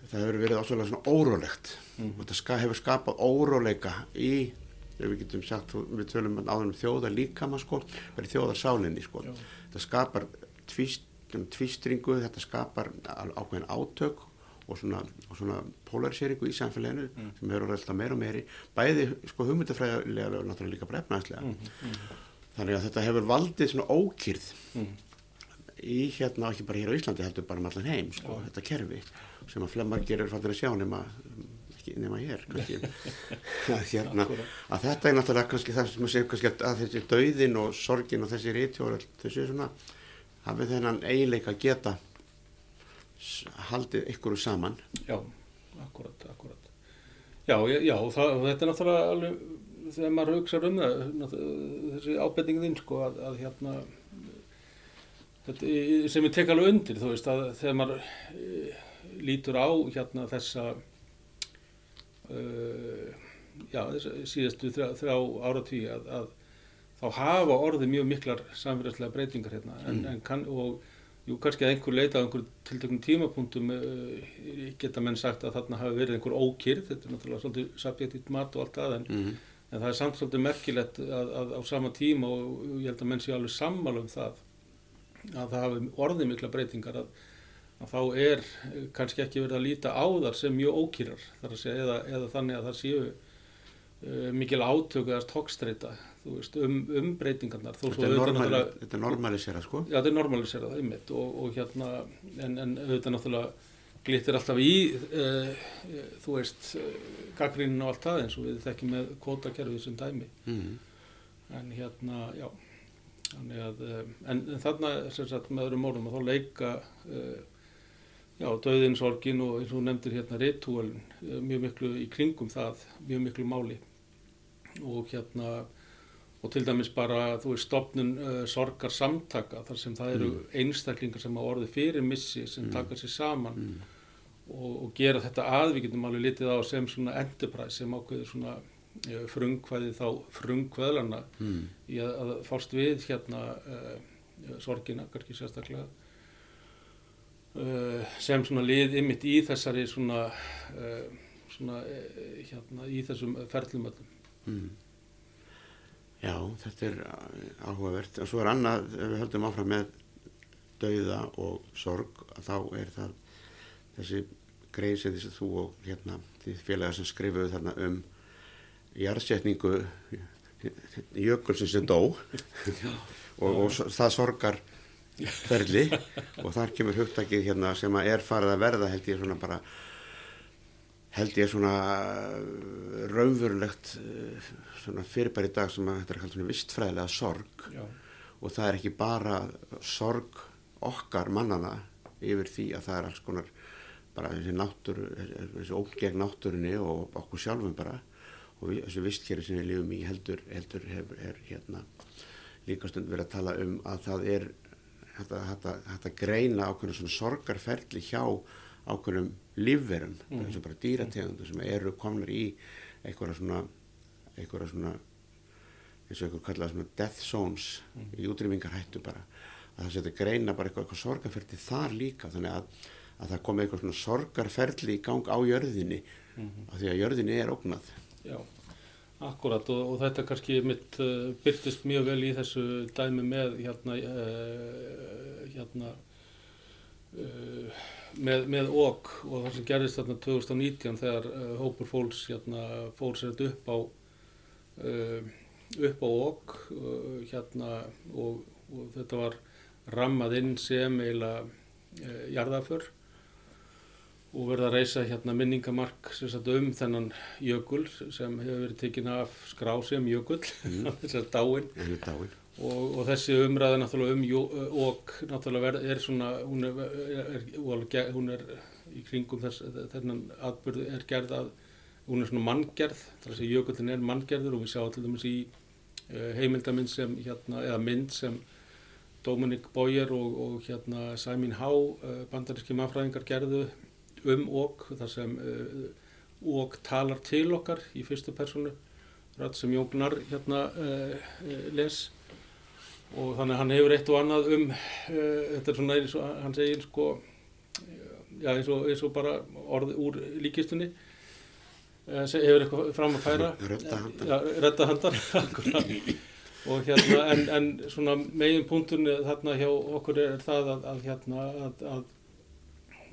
það hefur verið ofsalega svona órólegt Mhm. og þetta ska, hefur skapað óróleika í, ef við getum sagt við tölum áður um þjóðar líkama sko verið þjóðarsálinni sko Já. þetta skapar tvíst, tvístringu þetta skapar ákveðin átök og svona, og svona polariseringu í samfélaginu Mm. sem eru alltaf meira og meiri bæði sko hugmyndafræðilega og náttúrulega líka brefnaðslega mm, mm, þannig að þetta hefur valdið svona ókýrð mm, í hérna, ekki bara hér á Íslandi heldur bara um allan heim, sko, þetta kerfi sem að flemmar gerir fattir að sjá nema ekki nema hér, að, hérna, að þetta er náttúrulega kannski það sem að segja kannski að, að þessi dauðin og sorgin og þessi rítjóra þessi svona, hafið þennan eiginleika geta haldið ykkur saman? Já, akkurat, akkurat. Já, já, það, þetta er náttúrulega alveg þegar maður hugsa um það þessi ábending þín sko að, að hérna þetta, sem ég tek alveg undir þú veist að þegar maður e, lítur á hérna þessa uh, já, þessa síðastu þrjá, þrjá áratví að, að þá hafa orðið mjög miklar samfélagslega breytingar hérna en, Mm. en kann, og jú, kannski að einhver leita á einhver tiltökum tímapunktum uh, geta menn sagt að þarna hafi verið einhver ókýrð, þetta er náttúrulega svolítið subjektíft mat og allt það en, mm. en það er samt svolítið merkilegt að, að á sama tíma og ég held að menn sé alveg sammála um það að það hafi orðið mikla breytingar að, að þá er eh, kannski ekki verið að líta á þar sem mjög ókýrar þar að segja, eða, eða þannig að það séu uh, mikil átök eða tókstreita veist, um, um breytingarnar þó þetta, er auðvitað normali, þetta er normalisera sko Já, þetta er normalisera það einmitt og, og hérna, en, en auðvitað náttúrulega glittir alltaf í, uh, þú veist, uh, gaggrínin og allt það eins og við þekkjum með kvótakerfið sem dæmi. mm. En hérna, já, að, en, en þarna, sem sagt, með öðrum orðum að þá leika, uh, já, döðin, sorgin og eins og nefndir hérna ritualin, mjög miklu í kringum það, mjög miklu máli og hérna, og til dæmis bara, þú veist, stopnun uh, sorgar samtaka, þar sem það eru einstaklingar sem hafa orðið fyrir missi, sem Mm. taka sér saman Mm. og, og gera þetta að, við getum alveg litið á sem svona enterprise, sem ákveður svona frungkvæði þá frungkvæðlana mm. í að, að fást við hérna uh, sorgina, kannski sérstaklega uh, sem svona lið ymmit í þessari svona, uh, svona uh, hérna í þessum ferlum öllum. Mm. Já, þetta er áhugavert. Og svo er annað, ef við höldum áfram með dauða og sorg þá er það þessi greið sem þessi þú og hérna því félagar sem skrifuðu þarna um jarðsetningu jökulsins sem dó og, og það sorgar ferli og þar kemur hugtakið hérna sem að er farið að verða held ég svona bara held ég svona raunverulegt svona fyrirbæri dag sem að þetta er kallt svona vistfræðilega sorg Já. og það er ekki bara sorg okkar mannana yfir því að það er alls konar bara þessi náttúru, þessi ógegn náttúrunni og okkur sjálfum bara og þessi vistkeri sem við lifum í heldur, heldur hefur er, hérna líka stund verið að tala um að það er þetta, þetta greina ákveðinu svona sorgarferli hjá ákveðnum lífverum mm. eins og bara dýrategundu sem eru komnar í einhverja svona einhverja svona eins og einhver kallað svona death zones mm. í útrýmingarhættu bara að það setja greina bara eitthvað, eitthvað sorgarferli þar líka þannig að, að það komi eitthvað svona sorgarferli í gang á jörðinni mm af því að jörðinni er ógnað Já, akkurat og, og þetta kannski mitt uh, byrtist mjög vel í þessu dæmi með hérna, uh, hérna uh, með, með OG og það sem gerðist þarna 2019 þegar hópur fólks hérna, fór sér upp á upp á OG hérna og, og þetta var rammað inn sem eiginlega jarðaför og verða að reysa hérna minningamark um þennan jökul sem hefur verið tekinn af skrá sem jökul, mm. þessar dáin. dáin og, og þessi umræða náttúrulega um og náttúrulega er svona, hún er, er, hún er í kringum þess, þennan atbyrðu er gerð að, hún er svona manngerð, þess að jökullin er manngerður og við sjáum til dæmis í heimildaminn sem hérna, eða mynd sem Dominic Boyer og, og hérna Há, uh, bandaríski mannfræðingar gerðu um óg þar sem uh, talar til okkar í fyrstu personu rætt sem Jógnar hérna les og þannig að hann hefur eitt og annað um uh, þetta er svona eins og hann segir sko já eins og, eins og bara orð úr líkistunni. Hefur eitthvað fram að færa? Retta handar og hérna en, en svona megin punktunni þarna hjá okkur er það að, að hérna að, að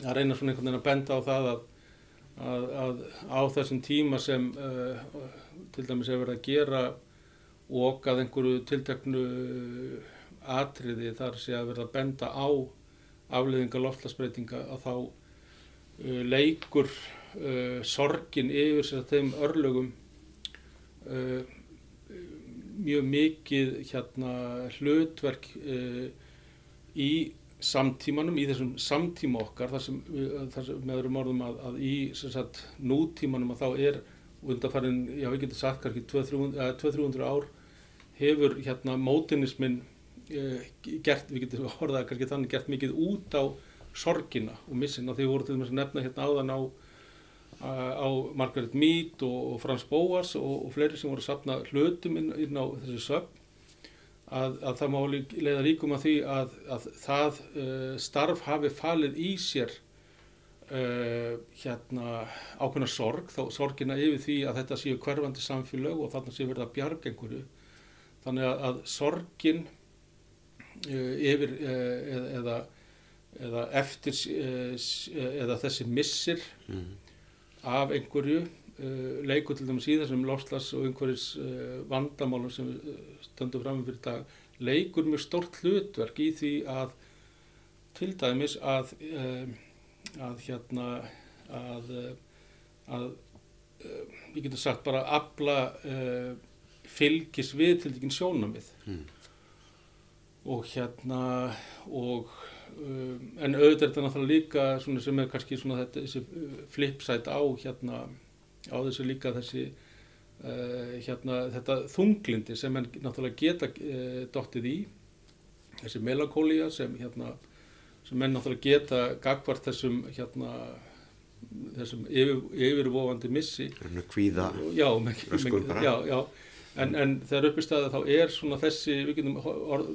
að reyna svona einhvern veginn að benda á það að, að, að á þessum tíma sem uh, til dæmis hefur verið að gera og að einhverju tilteknu atriði þar sé að verða að benda á afleðinga loftlasbreytinga að þá uh, leikur uh, sorgin yfir sér þeim örlögum uh, mjög mikið hérna hlutverk í samtímanum, í þessum samtíma okkar þar sem, þar sem með öðrum orðum að, að í sagt, nútímanum að þá er undanfærin, já við getum sagt kannski 200-300 ár hefur hérna mótinismin eh, gert, við getum orðað kannski þannig gert mikið út á sorgina og missina því voru til dæmis nefna hérna áðan á, á Margaret Mead og, og Frans Boas og, og fleiri sem voru að sapna hlutum inn, inn á þessu söfn að, að það má leiða líkum að því að, að það uh, starf hafi falið í sér uh, hérna ákveðna sorg, þá sorgina yfir því að þetta séu hverfandi samfélag og þarna séu verið að bjarga einhverju. Þannig að, að sorgin uh, yfir eða, eða, eða eftir eða þessi missir mm. af einhverju Uh, leikur til dæmis í þessum lofslags og einhverjus uh, vandamálum sem við stöndum fram fyrir dag leikur mjög stort hlutverk í því að til dæmis að að hérna að að við getum sagt bara að abla fylgis við til dækinn sjónamið mm. og hérna og en auðvitað er þetta náttúrulega líka sem er kannski svona þetta, þessi flipsætt á hérna á þessu líka þessi uh, hérna þetta þunglindi sem henn náttúrulega geta uh, dottið í þessi melankólíja sem hérna sem henn náttúrulega geta gagvart þessum hérna þessum yfir, yfirvofandi missi Svona Kvíða, já, já, já. En, en þegar upp í staða þá er svona þessi, við getum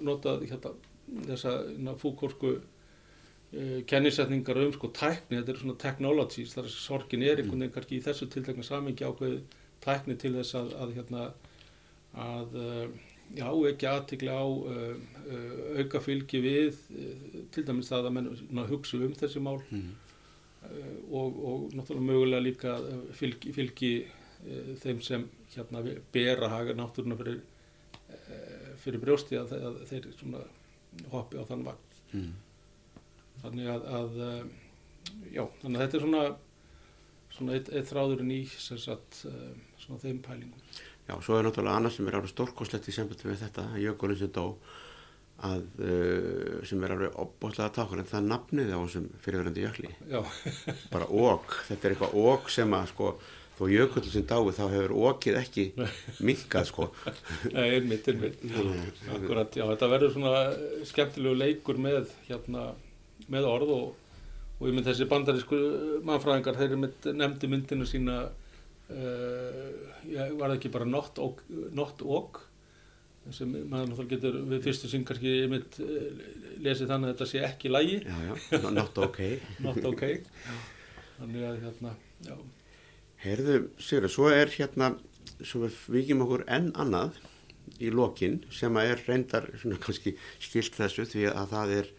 notað hérna, þessa hérna, fúkórsku uh, kennisetningar um sko tækni, þetta er svona technologies, þar að sorgin er einhvern veginn kannski í þessu tiltekna samingi ákveð tækni til þess að, að hérna, að uh, já, ekki aðtikli á uh, auka fylgi við til dæmis það að menn hugsa um þessi mál Mm. og, og náttúrulega mögulega líka fylgi, fylgi þeim sem hérna bera haga náttúruna fyrir, uh, fyrir brjósti að, að þeir hoppi á þann vagn. Mm. Þannig að, að uh, já, þannig að þetta er svona, svona eitt, eitt þráðurinn í sem sagt, svona þeim pælingum. Já, svo er náttúrulega annað sem er alveg stórkoslegt í sambandi við þetta, jökulinn sem dó, að, uh, sem er alveg opbóðslega tákur, en það er nafnið á þessum fyrirverandi jökli. Já, Bara ók, þetta er eitthvað ók sem að, sko, þó jökullin sem dái, þá hefur ókið ekki minkað, sko. Nei, einmitt, einmitt. Akkurat, já, þetta verður svona eh, skemmtilegu leikur með, hérna, með orð og, og ég mynd þessi bandarísku mannfræðingar, þeir með nefndi myndinu sína, uh, ég var það ekki bara not og, not og sem maður náttúrulega getur við fyrstu sinn kannski einmitt uh, lesið þannig að þetta sé ekki lægi, Já, já, not ok. not ok. Þannig að, hérna, já, Heyrðu, Sigur, svo er hérna, svo við vikjum okkur enn annað í lokin sem að er reyndar svona kannski skilt þessu því að það er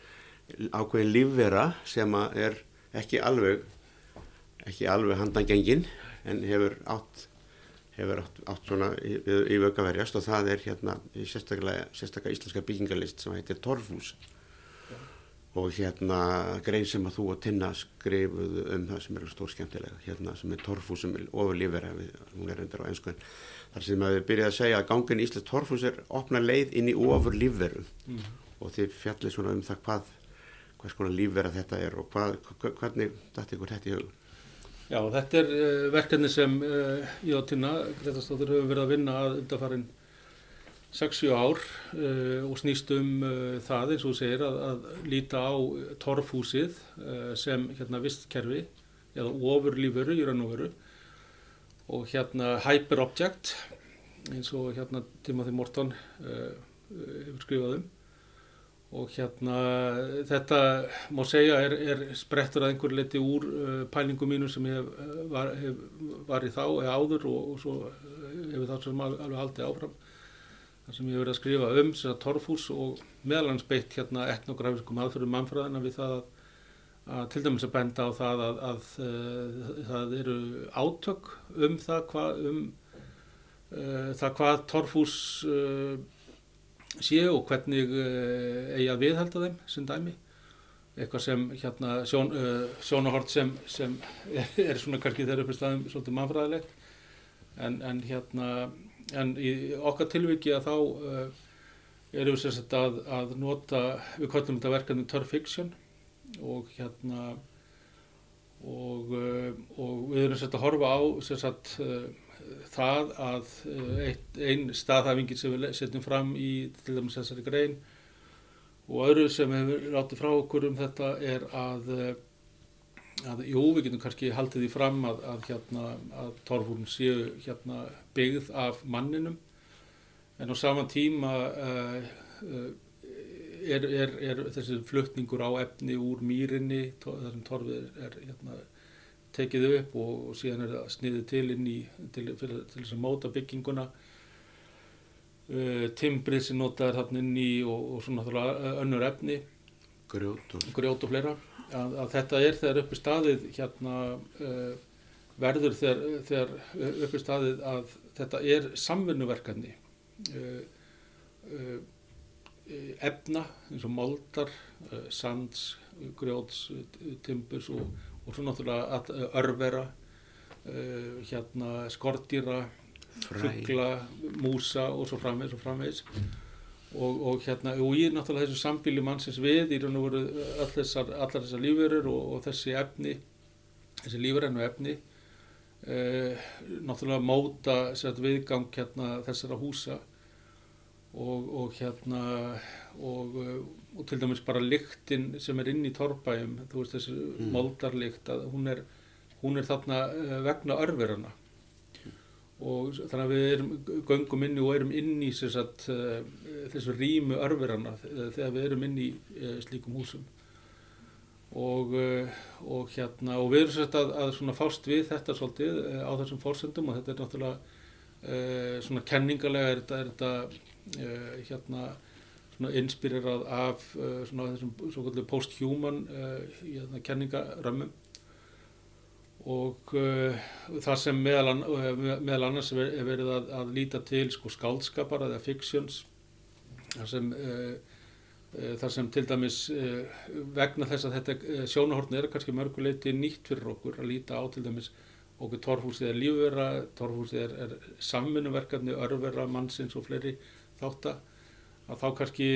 ákveðin lífvera sem að er ekki alveg, ekki alveg handangengin en hefur átt, hefur átt, átt svona í, í vöka verjast og það er hérna sérstaklega, sérstaklega íslenska byggingalist sem heitir Torfhús og hérna grein sem að þú og Tinna skrifuðu um það sem er stór skemmtilega hérna sem er torfús sem er ofur lífverða hún er reyndar á ennsku en þar sem að við byrjaði að segja að gangin í Íslands torfús er opna leið inn í ofur lífverðu mm. og þið fjallið svona um það hvað hvað skona lífverða þetta er og hvað, hvernig dætti ykkur þetta í hug Já, þetta er uh, verkefni sem uh, ég og Tina Gretastóttir höfum verið að vinna að undarfarin 6-7 ár uh, og snýst um uh, það eins og segir að, að líta á torfhúsið uh, sem hérna vistkerfi eða ofurlífuru raun og hérna hyperobject eins og hérna Timothy Morton hefur skrifað um. Og hérna þetta má segja er, er sprettur að einhver leiti úr pælingum mínu sem hef, var, hef, var í þá eða áður og, og svo hefur það sem al- alveg haldið áfram sem ég hef verið að skrifa um þess að torfhús og meðalans beitt hérna etnografiskum aðferðum mannfræðina við það að, að til dæmis að benda á það að, að, uh, það eru átök um það hvað um uh, það hvað torfhús uh, séu og hvernig uh, eigi að viðhalda þeim sem dæmi. Eitthvað sem hérna sjón, sjónahort sem, sem er, er svona kannski þeirra uppi staðum svolítið mannfræðilegt. En, en hérna en í okkar tilviki að þá uh, erum við sérst að, að nota, við kallum þetta verkefni Turf Fiction og hérna og, uh, og við erum sérst að horfa á sérst uh, það að uh, eitt, ein staðhæfingin sem við setjum fram í til dæmis þessari grein og öðru sem hefur látið frá okkur um þetta er að að jú, við getum kannski haldið því fram að, að hérna, að torfúrum séu hérna byggð af manninum. En á sama tíma uh, uh, er, er, er þessi flutningur á efni úr mýrinni, þar sem torfið er, hérna, tekið upp og, og síðan er það sniðið til inn í til, fyrir, til þess að móta bygginguna. Uh, timbrið sem notað er þarna inn í og, og svona önnur efni grjót og grjót og fleira. Að, að þetta er þegar uppi staðið hérna uh, verður þegar, þegar uppi staðið að þetta er samvinnuverkefni uh, uh, efna eins og moldar sands, grjóts timburs og, og svo náttúrulega örvera hérna skordýra fræ. fugla, músa og svo framvegis og framvegis og, og hérna, og ég er náttúrulega þessu sambíli mannsins við í raun og veru þessar, allar þessar lífverur og, og þessi efni þessi lífrænu efni uh, náttúrulega móta sett, viðgang hérna þessara húsa og, og hérna og, og til dæmis bara lyktin sem er inn í torrbæjum þú veist þessi Mm. moldarlykt hún er hún er þarna uh, vegna örverana og þannig að við erum göngum inni og erum inn í sagt, uh, þessu rýmu örverana þegar við erum inn í uh, slíkum húsum. Og, og hérna og við erum sagt, að, að fást við þetta svolítið á þessum fórsendum og þetta er náttúrulega svona kenningalega er þetta, er þetta hérna inspirerað af svona þessum post-human hérna, kenningarömmum og uh, það sem meðal, meðal annars er verið að, að líta til sko skáldskapar eða fictions. Þar sem, þar sem til dæmis vegna þess að þetta sjónahortin er kannski mörguleiti nýtt fyrir okkur að líta á til dæmis okkur torfhúsið er lífverða, torfhúsið er, er samvinnverkarni, örverða, mannsins og fleiri þáttar að þá kannski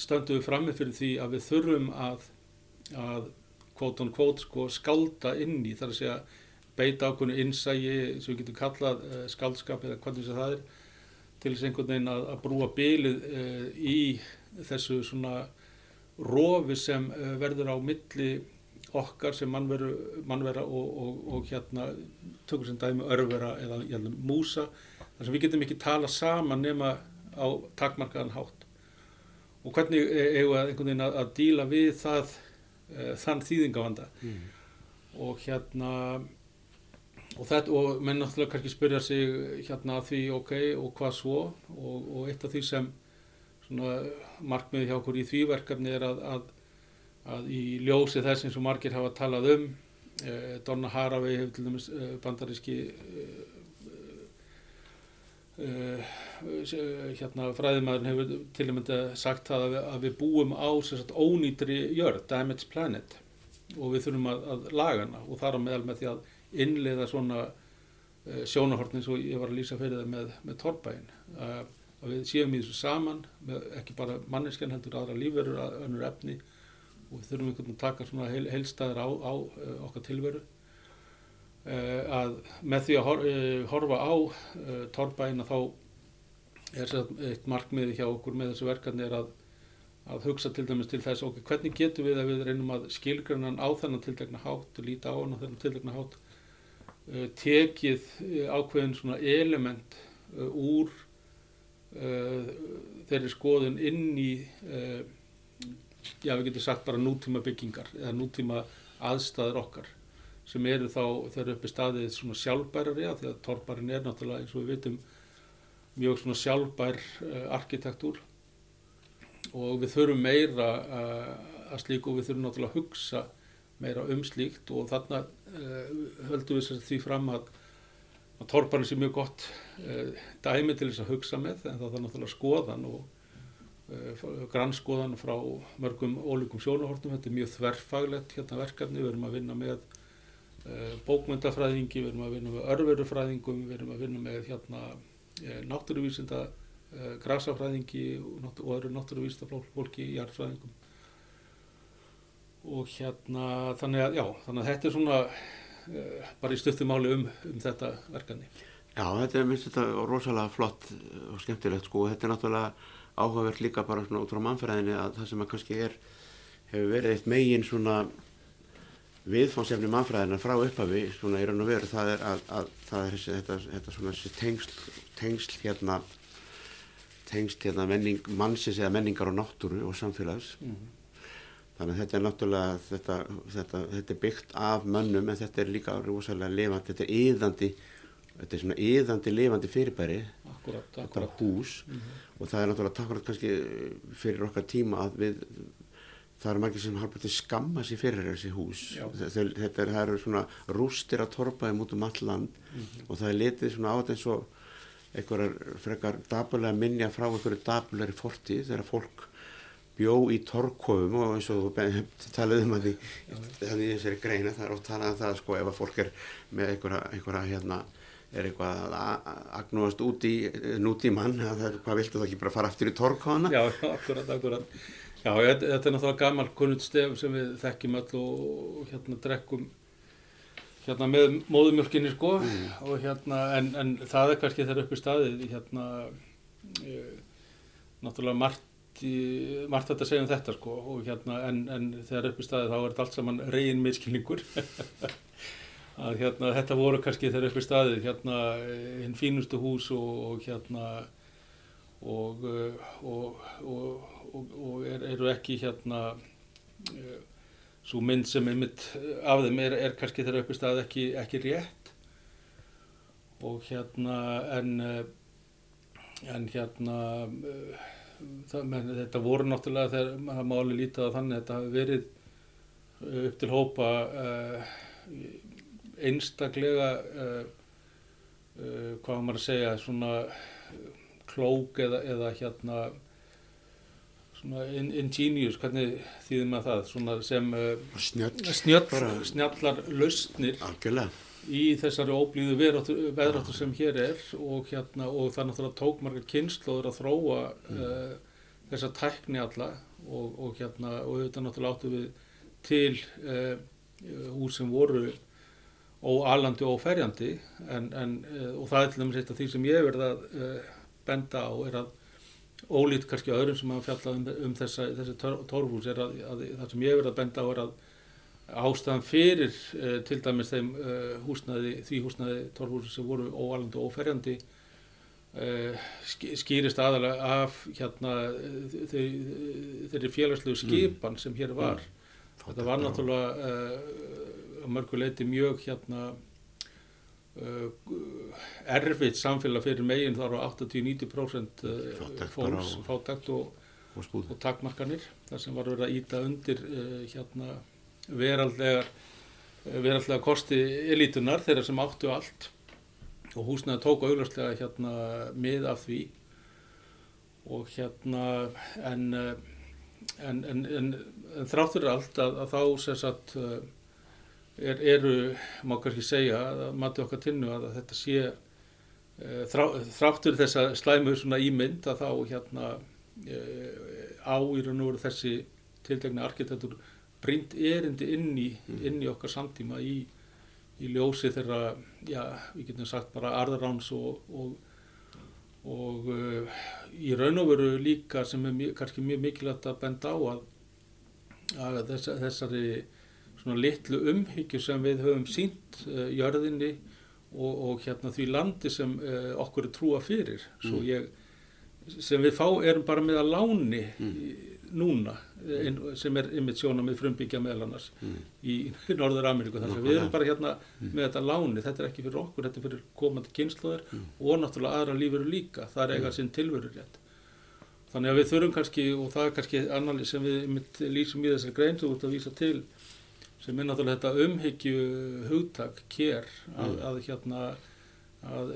stöndum við frammi fyrir því að við þurfum að, að kvót on kvót sko skálda inn í þar að segja beita ákveðinu innsægi sem við getum kallað e, skáldskap eða hvernig sem það er til þess einhvern veginn að, að brúa bylið e, í þessu svona rofi sem e, verður á milli okkar sem mannveru, mannvera og, og, og hérna tökur sem dæmi örvera eða hérna, músa þar sem við getum ekki tala saman nema á takmarkaðan hátt. Og hvernig eigum við einhvern veginn að, að díla við það e, þann þýðingavanda mm. og hérna og þetta og menn náttúrulega kannski spyrja sig hérna því ok og hvað svo og, og eitt af því sem svona markmiði hjá okkur í þvíverkefni er að, að, að í ljósi þess eins og margir hafa talað um eh, Donna Haraway hefur til dæmis eh, bandaríski eh, Uh, hérna fræðimæðurinn hefur til og með sagt það að við, að við búum á sagt, ónýtri jörð, damaged planet og við þurfum að, að laga hana. Og þar á meðal með því að innleiða svona uh, sjónahortni svo ég var að lýsa fyrir það með, með torrbæin uh, að við séum í þessu saman með, ekki bara manneskjan heldur aðra lífverður að önnur efni og við þurfum einhvern veginn að taka svona heil, heilstæðir á, á okkar tilveru. Eh, að með því að eh, horfa á eh, torrbæina þá er eitt markmiði hjá okkur með þessu verkefni er að, að hugsa til dæmis til þess okkur hvernig getum við að við reynum að skilgrannan á þennan tildegna hátt líta á hann á þennan tildegna hátt tekið ákveðin svona element úr uh, þeirri skoðun inn í já við getum sagt bara nútíma byggingar eða nútíma aðstæður okkar sem eru þá þegar uppi staðið svona sjálfbærari að því að torparinn er náttúrulega eins og við vitum mjög svona sjálfbær uh, arkitektúr og við þurfum meira uh, að slíku og við þurfum náttúrulega að hugsa meira um slíkt. Og þarna uh, höldum við því fram að, að torparinn sé mjög gott dæmi til þess að hugsa með en það er náttúrulega skoðan og grannskoðan frá mörgum ólíkum sjónahortum, þetta er mjög þverfaglegt hérna verkefni, við erum að vinna með Eh, bókmyndafræðingi, við erum að vinna með örverufræðingum, við erum að vinna með hérna, eh, náttúruvísinda, eh, grasafræðingi og, öðru náttúruvísindafólki í jarðfræðingum. Og hérna, þannig að, já, þannig að þetta er svona uh, bara í stöttumáli um, um þetta verkefni. Já, þetta er minnst þetta rosalega flott og skemmtilegt sko og þetta er náttúrulega áhugavert líka bara svona út frá mannfræðinni að það sem að kannski er, hefur verið eitt megin svona viðfánsefni mannfræðina frá upphafi svona í raun og veru það er að, að það er þessi, þetta, þetta svona þessi tengsl, tengsl hérna tengsl hérna menning, mannsins eða menningar og náttúru og samfélags mm -hmm. þannig að þetta er náttúrulega þetta, þetta, þetta er byggt af mönnum en þetta er líka rosalega levandi þetta er yðandi þetta er svona yðandi levandi fyrirbæri akkurat, þetta akkurat. hús mm -hmm. og það er náttúrulega takkurat kannski fyrir okkar tíma að við það eru margir sem halbúið til skamma sér fyrir þessi hús þetta er, eru svona rústir að torpaði mútum all land mm -hmm. og það er litið svona á þetta eins og einhverjar frekar dabulega minja frá einhverju dabulegri forti þegar fólk bjó í torkofum og eins og þú talaði um að því þannig þessari greina það er oft talað um það sko ef að fólk er með einhverja, einhverja hérna er eitthvað að agnúast út í nútíman, hvað viltu það ekki bara fara aftur í torkofana? Já, akkurat, akkurat Já, þetta er náttúrulega gammal kunnult stef sem við þekkjum öll og hérna drekkum hérna með móðumjölkinni sko. Mm. og hérna en, en það er kannski þeirra upp í staðið hérna e, náttúrulega margt í, margt þetta segjum þetta sko. Og hérna en, en þeirra upp í staðið þá er þetta allt saman reygin miskilningur að hérna, þetta voru kannski þeirra uppi staðið, hérna, hinn fínustu hús og, og hérna, og, og, og er, eru ekki hérna, svo mynd sem er mitt af þeim er, er kannski þeirra uppi staðið ekki, ekki rétt. Og hérna, en, en hérna, það, menn, þetta voru náttúrulega þegar maður máli lítið á þannig að þetta hafi verið upp til hópa uh, einstaklega uh, uh, hvað maður að segja svona klók eða, eða hérna in, ingenious, hvernig þýðir maður það svona sem Snjöll, snjöll, snjallar lausnir algjörlega. í þessari óblíðu veðráttur sem hér er og hérna og það náttúrulega tók margar kynnslóður að þróa mm. þessa tækni alla og, og hérna og auðvitað náttúrulega áttu við til hús sem voru óalandi og óferjandi en, en, og það er til dæmis eitt af því sem ég verði að uh, benda á er að ólít kannski öðrum sem hafa fjallað um, um þessa, þessi torfhús er að, að, að það sem ég verði að benda á er að ástæðan fyrir uh, til dæmis þeim uh, húsnaði, því húsnaði torfhúsi sem voru óalandi og óferjandi skýrist aðalega af hérna þeirri félagslegu skipan sem hér var. Mm. þetta var náttúrulega að mörguleiti mjög hérna erfitt samfélag fyrir meginn þar á 80-90% uh, fólks fátækt og, og, og takmarkanir. Þar sem var verið að íta undir uh, hérna veraldlegar veraldlega kosti elitunar þeirra sem áttu allt. Og húsnaði tók auðvarslega hérna mið af því. Og hérna en en, en, en, en þráttur allt að, að þá sem sagt er, eru, má kannski segja að mati okkar tinnu að þetta sé e, þrá, þráttur þessa slæmu svona ímynd að þá hérna e, á í raun og veru þessi tildegna arkitektur brínt erindi inn í, mm. inn í okkar samtíma í, í ljósi þeirra, já, við getum sagt bara arðaráns og, og og uh, í raun og veru líka sem er mjög, kannski mjög mikilvægt að benda á að, að þess, þessari svona litlu umhyggju sem við höfum sínt uh, jörðinni og, og hérna því landi sem uh, okkur er trúa fyrir mm. ég, sem við fá erum bara með að láni mm. núna ein, sem er ymmið sjóna með frumbyggja meðal annars mm. í Norður Ameríku þar sem við erum bara hérna mm. með þetta láni, þetta er ekki fyrir okkur, þetta er fyrir komandi kynnslóðir mm. og náttúrulega aðra lífur líka, það er eiga mm. sinn tilveru rétt. Þannig að við þurfum kannski, og það er kannski annarlið sem við lýsum í þessari grein sem þú ert að vísa til, sem er náttúrulega þetta umhyggju hugtak, kér, að, mm. að hérna að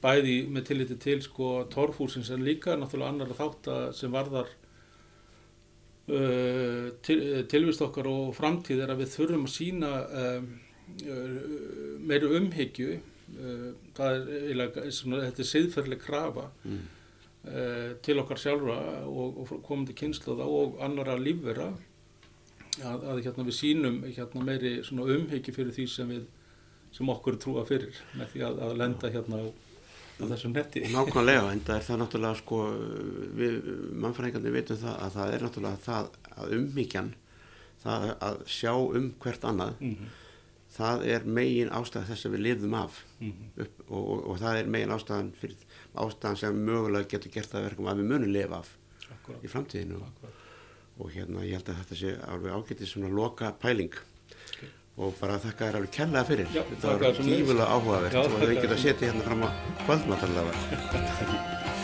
bæði með tilliti til sko torfhúsins en líka náttúrulega annar þátt sem varðar Uh, til, uh, tilvist okkar og framtíð er að við þurfum að sína um, meiri umhyggju uh, það er svona, þetta er siðferðileg krafa mm. Uh, til okkar sjálfra og, og komandi kynsluða og annara lífvera að, að hérna, við sínum hérna, meiri umhyggju fyrir því sem, við, sem okkur trúa fyrir með því að, að lenda hérna á á þessum netti. Nákvæmlega, en það er það náttúrulega sko, við mannfræðingarnir veitum það að það er náttúrulega það að ummíkjan, það að sjá um hvert annað, mm -hmm. það er megin ástæð þess að við lifðum af mm -hmm. upp, og, og, og það er megin ástæðan fyrir ástæðan sem mögulega getur gert það verkum að við munum lifa af Akkurat. í framtíðinu Akkurat. Og hérna ég held að þetta sé alveg ágætið svona loka pæling og bara þakka þér alveg kærlega fyrir. Já, þetta var tífulega áhugavert og við getum að setja hérna fram á kvöldmáttalega